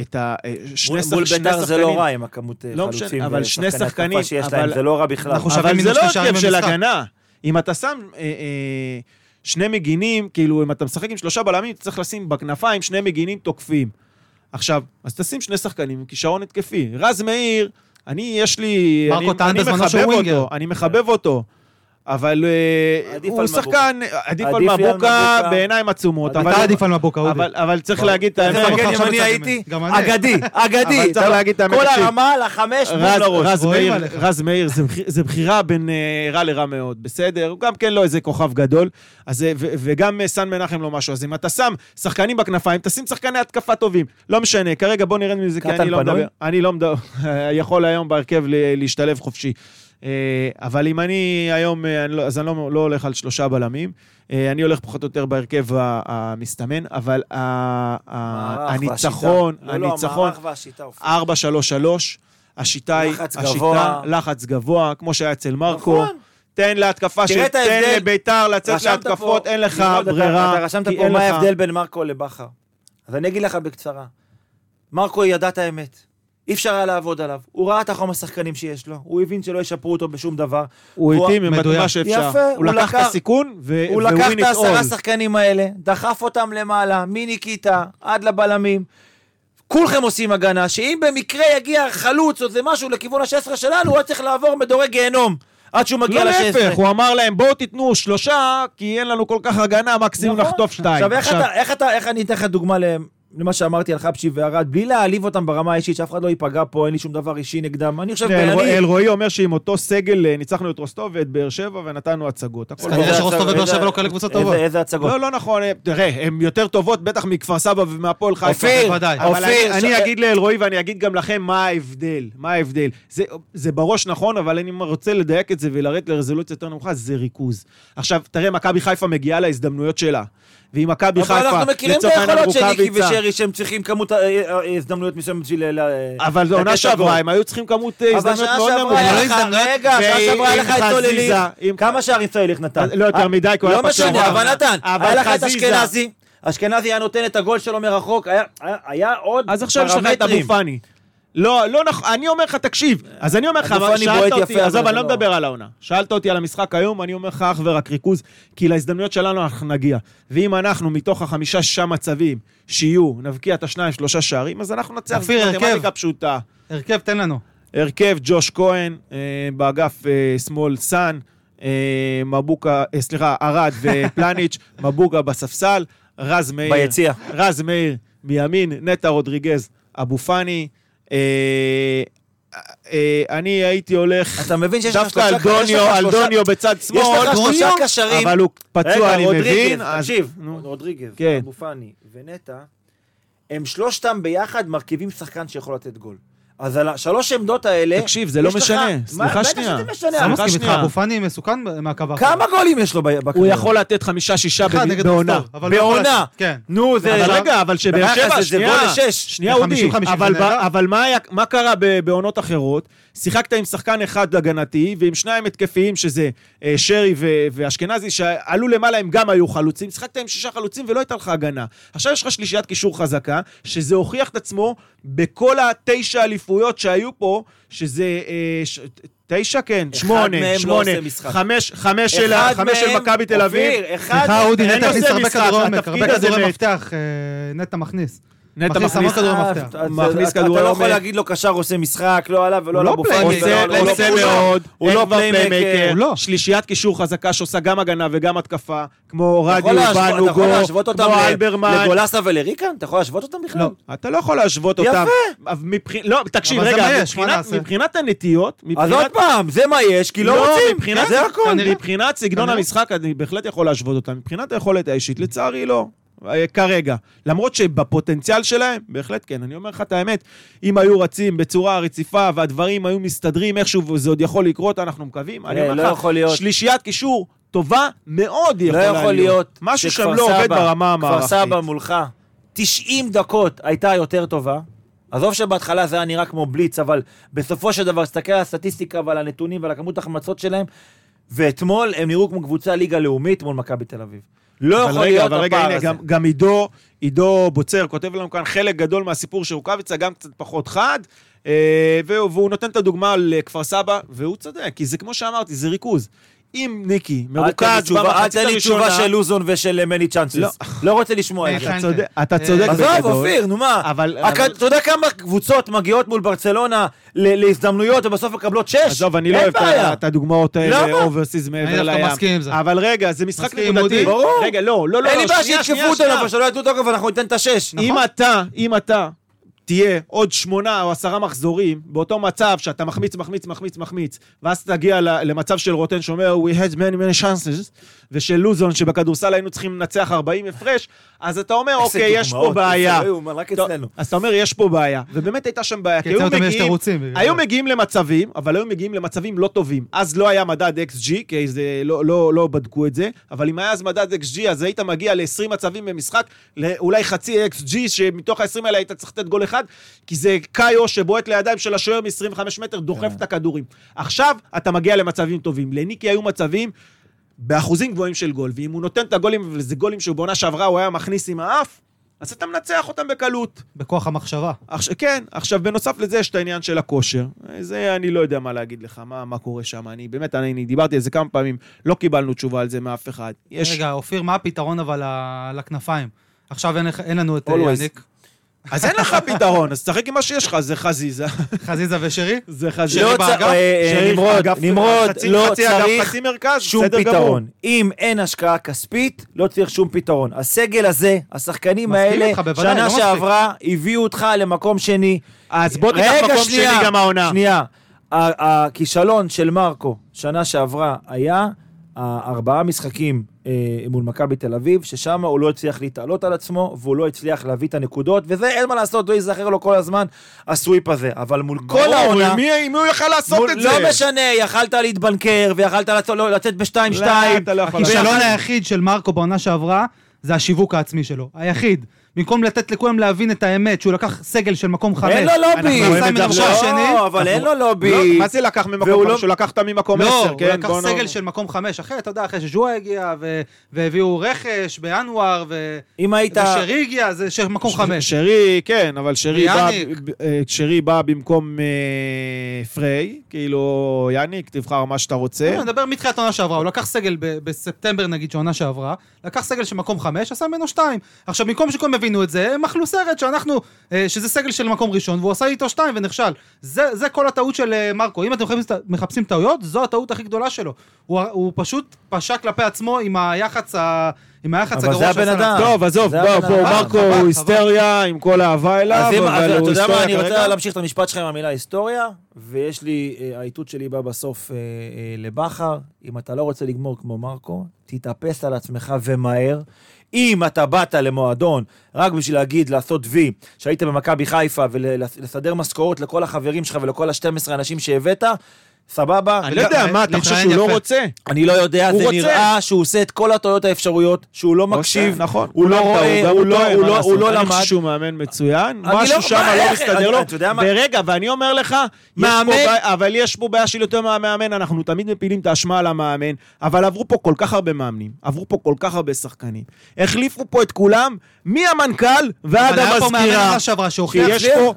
את ה... אה, שני מול שח- מול בית"ר זה לא רע עם הכמות אה, לא חלוצים אבל שני שחקנים, אבל- להם, זה לא רע בכלל. אנחנו אבל שווים זה מינוס לא הרכב של במשחק. הגנה. אם אתה שם אה, אה, שני מגינים, כאילו, אם אתה משחק עם שלושה בלמים, אתה צריך לשים בכנפיים שני מגינים תוקפים. עכשיו, אז תשים שני שחקנים עם כישרון התקפי. רז מאיר, אני, יש לי... מרקו אני- טען אני בזמנו מחבב שהוא ווינגר. אותו, אני מחבב אותו. אבל אה, הוא שחקן, עדיף על מבוקה. בעיניים עצומות. אתה עדיף על מבוקה, אודי. אבל- אבל צריך. להגיד את אתה האמת. אם אני הייתי. גם. אגדי, אגדי. אבל צריך להגיד את האמת, כל. הרמה לחמש בול רז, לראש. רז, מאיר, זה, בחיר- זה בחירה בין אה, רע לרע מאוד, בסדר? הוא גם כן לא איזה כוכב גדול, אז, אה, וגם סן מנחם לא משהו. אז אם אתה שם שחקנים בכנפיים, תשים שחקני התקפה טובים. לא משנה, כרגע בוא נרד מזה, כי אני לא? מדבר. אני לא מדבר, [laughs] יכול היום בהרכב להשתלב חופשי. אה, אבל אם אני היום, אה, לא, אז אני לא, לא הולך על שלושה בלמים. אה, אני הולך פחות או יותר בהרכב המסתמן, אבל הניצחון. לא, לא, הניצחון, המערך והשיטה. אופיר. 4-3-3, השיטה היא, לחץ גבוה. לחץ גבוה, כמו שהיה אצל מרקו. נכון. תן להתקפה של, תן. לביתר לצאת להתקפות, פה- אין לך ברירה. אתה רשמת פה מה ההבדל בין מרקו לבכר. אז אני אגיד לך בקצרה. מרקו ידע את האמת. אי אפשר היה לעבוד עליו. הוא ראה את החום השחקנים שיש לו. הוא הבין שלא ישפרו אותו בשום דבר. הוא התאים עם. מה שאפשר. יפה, הוא הוא לקח את הסיכון, ו- הוא לקח את העשרה. שחקנים האלה, דחף אותם למעלה, מניקיטה עד לבלמים. כולכם עושים הגנה, שאם במקרה יגיע חלוץ או זה משהו לכיוון ה-16 שלנו, הוא היה צריך לעבור מדורי גיהנום עד שהוא מגיע לא ל-16. להפך, הוא אמר להם, בואו תיתנו שלושה, כי אין לנו כל כך הגנה, מקסימום נכון. נחטוף שתיים. עכשיו, איך אתה, איך אתה, איך אני אתן לך דוגמה למה שאמרתי על חבשי וארד, בלי להעליב אותם ברמה האישית, שאף אחד לא ייפגע פה, אין לי שום דבר אישי נגדם. אני חושב, אלרועי- אני... אלרועי אומר שעם אותו סגל אה, ניצחנו את רוסטוב ואת באר שבע ונתנו הצגות. הכל כנראה. שרוסטוב ובאר שבע לא כאלה קבוצות טובות. איזה- הצגות. לא, לא נכון, אה, תראה, הן יותר טובות בטח מכפר סבא ומהפועל חיפה. אופיר, אופיר, אני, אגיד לאלרועי ואני אגיד גם לכם מה ההבדל, מה ההבדל. זה, זה בראש נכון, אבל אני רוצה לדייק את זה ולרדת לרזולוציה יותר נמוכה, זה ריכוז. עכשיו, תראה, מכבי חיפה מגיעה להזדמנויות שלה. ואם מכבי אבל חיפה, אנחנו מכירים את לצורך העניין היכולות של ניקי רוקאביצה- ושרי, שהם צריכים כמות אה, אה, אה, הזדמנויות מסוימת בשביל... אבל זו עונה. שעברה, הם היו צריכים כמות אבל הזדמנויות שנה מאוד שעברה נמוכה. היה לא לך, הזדמנויות, רגע, שנה ועם שעברה היה לך את סולליך. כמה שערים סולליך נתן? לא יותר מדי, כי הוא היה לא פצוע. משנה, אבל נתן. אבל היה לך את אשכנזי, אשכנזי היה נותן את הגול שלו מרחוק, היה- היה- היה עוד אז עכשיו יש לך את אבו פרמטרים. פאני. לא, לא נכון, אני אומר לך, תקשיב, אז אני אומר לך, אבל שאלת בועט אותי, יפה, עזוב, אבל אני לא לא- מדבר על העונה. שאלת אותי על המשחק היום, אני אומר לך אך ורק ריכוז, כי להזדמנויות שלנו אנחנו נגיע. ואם אנחנו מתוך החמישה-שישה מצבים שיהיו, נבקיע את השניים, שלושה שערים, אז אנחנו נצח, אופיר, הרכב. מתמטיקה פשוטה. הרכב, תן לנו. הרכב ג'וש כהן, אה, באגף אה, שמאל סאן, אה, מבוקה, סליחה, ארד [laughs] ופלניץ', מבוקה בספסל, רז מאיר, ביציע. רז מאיר מימין, נטע רודריגז, אבו פאני. אה, אה, אני הייתי הולך אתה מבין שיש לך דווקא שלושה... על דוניו, יש לך על דוניו בצד יש שמאל, לך שלושה? קשרים. אבל הוא פצוע, רגע, אני רודריגז, מבין. אז- תקשיב. רודריגז, כן. אבו פאני ונטע, הם שלושתם ביחד מרכיבים שחקן שיכול לתת גול. אז על השלוש עמדות האלה... תקשיב, זה לא משנה. מה, סליחה בטח שנייה. שזה משנה. סליחה מסכים איתך, שנייה. אבו פאני מסוכן מהקו האחורי. כמה גולים יש לו ב- בקריירה? הוא יכול לתת חמישה-שישה בעונה. לא בעונה. כן. נו, זה... אבל רגע, אבל שבאר שבע, זה- זה גול שנייה, לשש. שנייה אודי, 50-50 אבל מה קרה בעונות אחרות? שיחקת עם שחקן אחד הגנתי ועם שניים התקפיים, שזה אה, שרי ואשכנזי, שעלו למעלה, הם גם היו חלוצים. שיחקת עם שישה חלוצים ולא הייתה לך הגנה. עכשיו יש לך שלישיית קישור חזקה, שזה הוכיח את עצמו בכל התשע אליפויות שהיו פה, שזה... אה, ש- תשע, כן, שמונה, מהם לא שמונה, עושה. חמש, חמש של מהם- מכבי תל אביב. אופיר, אחד... הכניס נושא הרבה משחק, התפקיד הרבה הזה כדורי מת. מפתח, אה, נטע מכניס. נטע מכניס כדורי אה, מפתח. אתה- מכניס כדורי אתה לא יכול עומק. להגיד לו קשר עושה משחק, לא עליו ולא הוא על לא אבו. פאני. הוא לא- עושה לא- מאוד, הוא לא פליימקר. לא. שלישיית קישור חזקה שעושה גם הגנה וגם התקפה, כמו יכול רדיו, יכול בנוגו, להשוות אותם כמו אלברמן. לגולסה ולריקן? אתה יכול להשוות אותם בכלל? לא. אתה לא יכול להשוות יפה. אותם. מבח- לא, תקשיב, רגע, מבחינת- הנטיות, אז. עוד פעם, זה מה יש, כי לא רוצים. זה הכל. מבחינת סגנון. המשחק, אני בהחלט יכול להשוות אותם. מבחינת היכולת האישית, לצערי לא. אה, כרגע. למרות שבפוטנציאל שלהם, בהחלט כן. אני אומר לך את האמת, אם היו רצים בצורה רציפה והדברים היו מסתדרים איכשהו וזה עוד יכול לקרות, אנחנו מקווים. אני אה, אומר לא לך. שלישיית קישור טובה מאוד לא יכולה להיות. יכול להיות משהו שם לא עובד ברמה כפר המערכתית. סבא מולך, 90 דקות הייתה יותר טובה. עזוב שבהתחלה זה היה נראה כמו בליץ, אבל בסופו של דבר, תסתכל על הסטטיסטיקה ועל הנתונים ועל הכמות ההחמצות שלהם, ואתמול הם נראו כמו קבוצה ליגה לאומית מול מכבי תל אביב. לא יכול רגע, להיות אבל רגע, הפער הנה, הזה. גם, גם עידו, עידו בוצר כותב לנו כאן חלק גדול מהסיפור של רוקאביצה, גם קצת פחות חד, אה, והוא, והוא נותן את הדוגמה לכפר סבא, והוא צודק, כי זה כמו שאמרתי, זה ריכוז. אם ניקי אל מרוכז תשובה- אל במחצית תן לי תשובה הראשונה... של לוזון ושל מני צ'אנסס. לא. לא רוצה לשמוע את זה. אתה. צודק, צודק עזוב, בגדול. אופיר, נו מה? אתה יודע כמה קבוצות מגיעות מול ברצלונה להזדמנויות ובסוף מקבלות שש? עזוב, אני לא אוהב את הדוגמאות האלה, אני מעבר דווקא לים. מסכים עם זה. אבל רגע, זה משחק נקודתי. ברור. רגע, לא, לא, לא, אין לי לא, בעיה שיתקפו אותנו. אבל שלא יתנו תוקף ואנחנו ניתן את השש. אם אתה, אם אתה תהיה עוד שמונה או עשרה מחזורים, באותו מצב שאתה מחמיץ, מחמיץ, מחמיץ, מחמיץ, ואז תגיע למצב של רוטן שאומר, we had many many chances, ושל לוזון שבכדורסל היינו צריכים לנצח 40 הפרש, אז אתה אומר, אוקיי, יש פה בעיה. לא. אז אתה אומר, יש פה בעיה. ובאמת הייתה שם בעיה. כי היו אצלנו תמיד יש מגיעים, היו. מגיעים למצבים, אבל היו מגיעים למצבים לא טובים. אז לא היה מדד XG, כי זה לא, לא, לא בדקו את זה, אבל אם היה אז מדד XG, אז היית מגיע ל-20 מצבים במשחק, אולי חצי XG, שמתוך ה-20 האלה היית צריך לתת גול אחד, כי זה קאיו שבועט לידיים של השוער מ-25 מטר, דוחף כן. את הכדורים. עכשיו אתה מגיע למצבים טובים. לניקי היו מצבים באחוזים גבוהים של גול, ואם הוא נותן את הגולים, וזה גולים שהוא בעונה שעברה, הוא היה מכניס עם האף, אז אתה מנצח אותם בקלות. בכוח המחשבה. עכשיו, כן, עכשיו בנוסף לזה יש את העניין של הכושר. זה אני לא יודע מה להגיד לך, מה, מה קורה שם. אני באמת, אני, אני דיברתי על זה כמה פעמים, לא קיבלנו תשובה על זה מאף אחד. יש... רגע, אופיר, מה הפתרון אבל לכנפיים? עכשיו אין אין לנו את. יניק, אז אין לך פתרון, אז תשחק עם מה שיש לך, זה חזיזה. חזיזה ושרי? זה חזיזה. לא באגף? אה, אה, שרי נמרוד, אגף- נמרוד, חצי- לא צריך חצי מרכז, שום. פתרון. אם אין השקעה כספית, לא צריך שום פתרון. הסגל הזה, השחקנים האלה, שנה לא. שעברה, הביאו אותך למקום שני. אז בוא תיקח מקום שנייה, שני גם העונה. שנייה. הכישלון של מרקו שנה שעברה היה ארבעה משחקים אה, מול מכבי תל אביב, ששם הוא לא הצליח להתעלות על עצמו, והוא לא הצליח להביא את הנקודות, וזה אין מה לעשות, לא ייזכר לו כל הזמן הסוויפ הזה. אבל מול כל ברור, העונה... עם מי מי הוא יכל לעשות מול, את זה? לא משנה, יכלת להתבנקר, ויכלת לצ- לא, לצאת בשתיים לא, שתיים. אתה לא יכול הכישלון לעשות. היחיד של מרקו בעונה שעברה זה השיווק העצמי שלו. היחיד. במקום לתת לכולם להבין את האמת, שהוא לקח סגל של מקום חמש. אין לו לובי. אנחנו רואים את זה. ממקום שני. לא, אבל אין לו לובי. לא, מה זה לקח ממקום חמש? לא- שהוא לקחת ממקום לא, עשר, הוא כן? לקח בוא נו- סגל של מקום חמש. אחרי, אתה יודע, אחרי שז'ואה הגיע, ו- והביאו רכש בינואר, ו- אם היית... ושרי הגיע, זה של מקום חמש. שרי, כן, אבל שרי בא. אה, במקום אה, פריי, כאילו, יאניק, תבחר מה שאתה רוצה. אני מדבר מתחילת העונה שעברה, הוא לקח סגל ב- בספטמבר נגיד של עונה שעברה, לקח סגל של מקום חמש, עשה ממנו שתיים. עכשיו, במקום שכולם הבינו את זה, הם אכלו סרט שאנחנו, אה, שזה סגל של מקום ראשון, והוא עשה איתו שתיים ונכשל. זה, זה כל הטעות של אה, מרקו. אם אתם מחפשים, מחפשים טעויות, זו הטעות הכי גדולה שלו. הוא, הוא פשוט פשע כלפי עצמו עם היח"צ, ה, עם היח"צ אבל הגרוע זה שעשה הבן. אדם. טוב, עזוב, זה בוא, בוא. מרקו חבל, הוא חבל. היסטריה עם כל האהבה אליו, אז אם, אז אבל אתה הוא יודע מה, אני רוצה כרגע. להמשיך את המשפט שלך עם המילה היסטוריה, ויש לי, אה, האיתות שלי בא בסוף אה, אה, לבכר, אם אתה לא רוצה לגמור כמו מרקו, תתאפס על עצמך ומהר. אם אתה באת למועדון רק בשביל להגיד, לעשות וי, שהיית במכבי חיפה ולסדר משכורות לכל החברים שלך ולכל ה-12 אנשים שהבאת, סבבה. אני לא יודע, מה, אתה חושב שהוא לא. רוצה? אני לא יודע, הוא זה רוצה. נראה שהוא עושה את כל הטעויות האפשרויות, שהוא לא מקשיב, נכון. הוא לא רואה, הוא לא- לא- לא אני למד. חושב שהוא מאמן מצוין, אני משהו לא- שם לא? [laughs] מסתדר אני- לו. אתה יודע מה? ורגע, ואני אומר לך, מאמן- אבל יש פה בעיה של יותר מהמאמן, אנחנו תמיד מפילים את האשמה על המאמן, אבל עברו פה כל כך הרבה מאמנים, עברו פה כל כך הרבה שחקנים, החליפו פה את כולם, מהמנכ"ל ועד אבל היה פה מאמן המזכירה. שעברה שהוכיח שיש פה-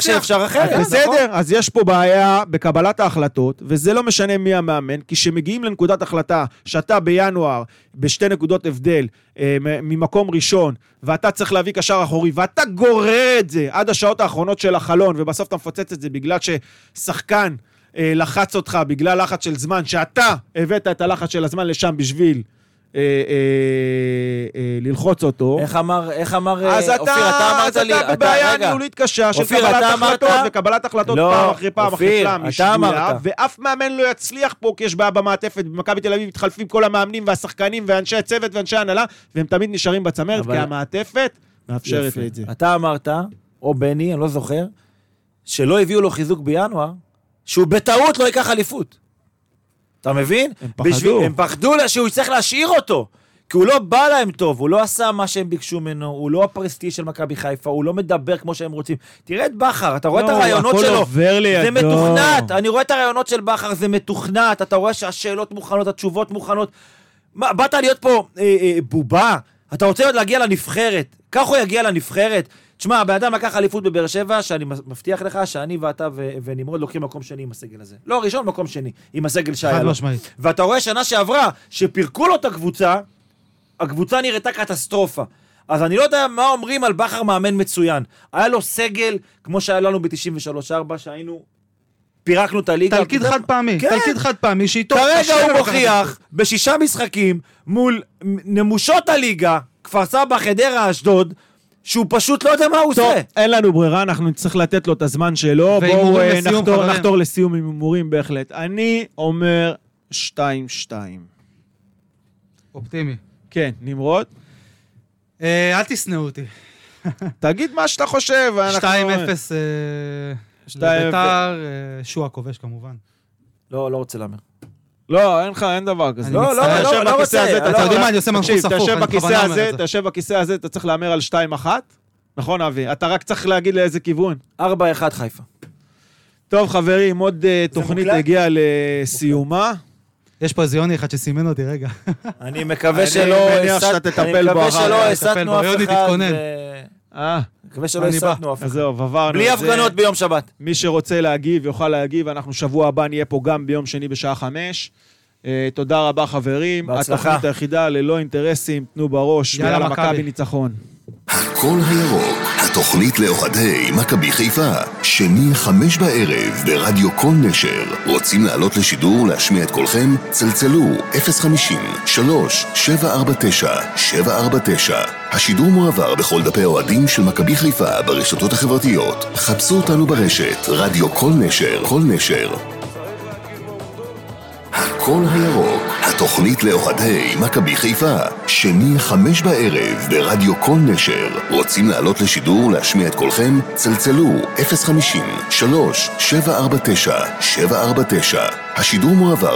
שאפשר אחרת. אז נכון. בסדר, אז יש פה בעיה בקבלת ההחלטות, וזה לא משנה מי המאמן, כי כשמגיעים לנקודת החלטה שאתה בינואר, בשתי נקודות הבדל, אה, ממקום ראשון, ואתה צריך להביא קשר אחורי, ואתה גורר את זה עד השעות האחרונות של החלון, ובסוף אתה מפוצץ את זה בגלל ששחקן אה, לחץ אותך בגלל לחץ של זמן, שאתה הבאת את הלחץ של הזמן לשם בשביל... אה, אה, אה, ללחוץ אותו. איך אמר, איך אמר, אז אתה, אופיר, אתה אמרת אז לי, אתה בבעיה ניהולית קשה של קבלת החלטות, וקבלת החלטות לא, פעם אחרי פעם אחרי פעם אתה היא שגויה, אמרת. ואף מאמן לא יצליח פה כי יש בעיה במעטפת, במכבי תל אביב מתחלפים כל המאמנים והשחקנים ואנשי הצוות ואנשי ההנהלה, והם תמיד נשארים בצמרת, כי המעטפת מאפשרת את זה. אתה אמרת, או בני, אני לא זוכר, שלא הביאו לו חיזוק בינואר, שהוא בטעות לא ייקח אליפות. אתה מבין? הם פחדו. בשביל, הם פחדו שהוא יצטרך להשאיר אותו. כי הוא לא בא להם טוב, הוא לא עשה מה שהם ביקשו ממנו, הוא לא הפרסטיג' של מכבי חיפה, הוא לא מדבר כמו שהם רוצים. תראה את בכר, אתה רואה את לא, הרעיונות הכל שלו. עובר לידו. זה מתוכנת, אני רואה את הרעיונות של בכר, זה מתוכנת, אתה רואה שהשאלות מוכנות, התשובות מוכנות. מה, באת להיות פה אה, אה, בובה? אתה רוצה עוד להגיע לנבחרת? כך הוא יגיע לנבחרת? תשמע, הבן אדם לקח אליפות בבאר שבע, שאני מבטיח לך שאני ואתה ו- ונמרוד לוקחים מקום שני עם הסגל הזה. לא ראשון, מקום שני, עם הסגל שהיה לו. משמעית. ואתה רואה שנה שעברה, שפירקו לו את הקבוצה, הקבוצה נראתה קטסטרופה. אז אני לא יודע מה אומרים על בכר מאמן מצוין. היה לו סגל, כמו שהיה לנו ב-93-4, שהיינו... פירקנו את הליגה. תלכיד חד? פעמי, כן. תלכיד חד פעמי שאיתו כרגע הוא מוכיח בשישה משחקים מול נמושות הליגה, כפר סבא, חדרה, אשדוד, שהוא פשוט לא יודע מה הוא טוב, עושה. אין לנו ברירה, אנחנו נצטרך לתת לו את הזמן שלו. בואו אה, לסיום, נחתור-. נחתור לסיום עם הימורים בהחלט. אני אומר 2-2. אופטימי. כן, נמרוד? אה, אל תשנאו אותי. [laughs] תגיד מה שאתה חושב. 2-0 אנחנו- אה, שתיים לביתר, אה, שועה כובש כמובן. לא, לא רוצה להמר. לא, אין לך, אין דבר כזה. לא. לא, לא, לא בכיסא רוצה. אתה צריך- יודע מה, אני עושה מנחוס תקשיב, הפוך, יושב אני בכיסא הזה, יושב בכיסא הזה, אתה צריך להמר על 2-1. נכון, אבי? אתה רק צריך להגיד לאיזה כיוון. 4-1 חיפה. טוב, חברים, עוד אה, תוכנית? הגיעה לסיומה. יש פה איזה יוני אחד שסימן אותי, רגע. אני מקווה אני שלא... מניח הסת- שאתה תטפל אני בו מקווה שלא בו. אף יוני, אחד. תתכונן. אה, מקווה שלא. הסתנו אף אז אחד. זהו, עברנו בלי. הפגנות ביום שבת. מי שרוצה להגיב יוכל להגיב, אנחנו שבוע הבא נהיה פה גם ביום שני בשעה חמש. אה, תודה רבה חברים. בהצלחה. התוכנית היחידה ללא אינטרסים, תנו בראש, יאללה. מכבי ניצחון. הקול הירוק, התוכנית לאוהדי מכבי חיפה, שני חמש בערב ברדיו כל נשר. רוצים לעלות לשידור להשמיע את קולכם? צלצלו 050 3 749 749 השידור מועבר בכל דפי האוהדים של מכבי חיפה ברשתות החברתיות. חפשו אותנו ברשת, רדיו כל נשר, כל נשר. הקול הירוק, התוכנית לאוהדי מכבי חיפה, שני חמש בערב ברדיו כל נשר. רוצים לעלות לשידור להשמיע את קולכם? צלצלו 050 3 749 749 השידור מועבר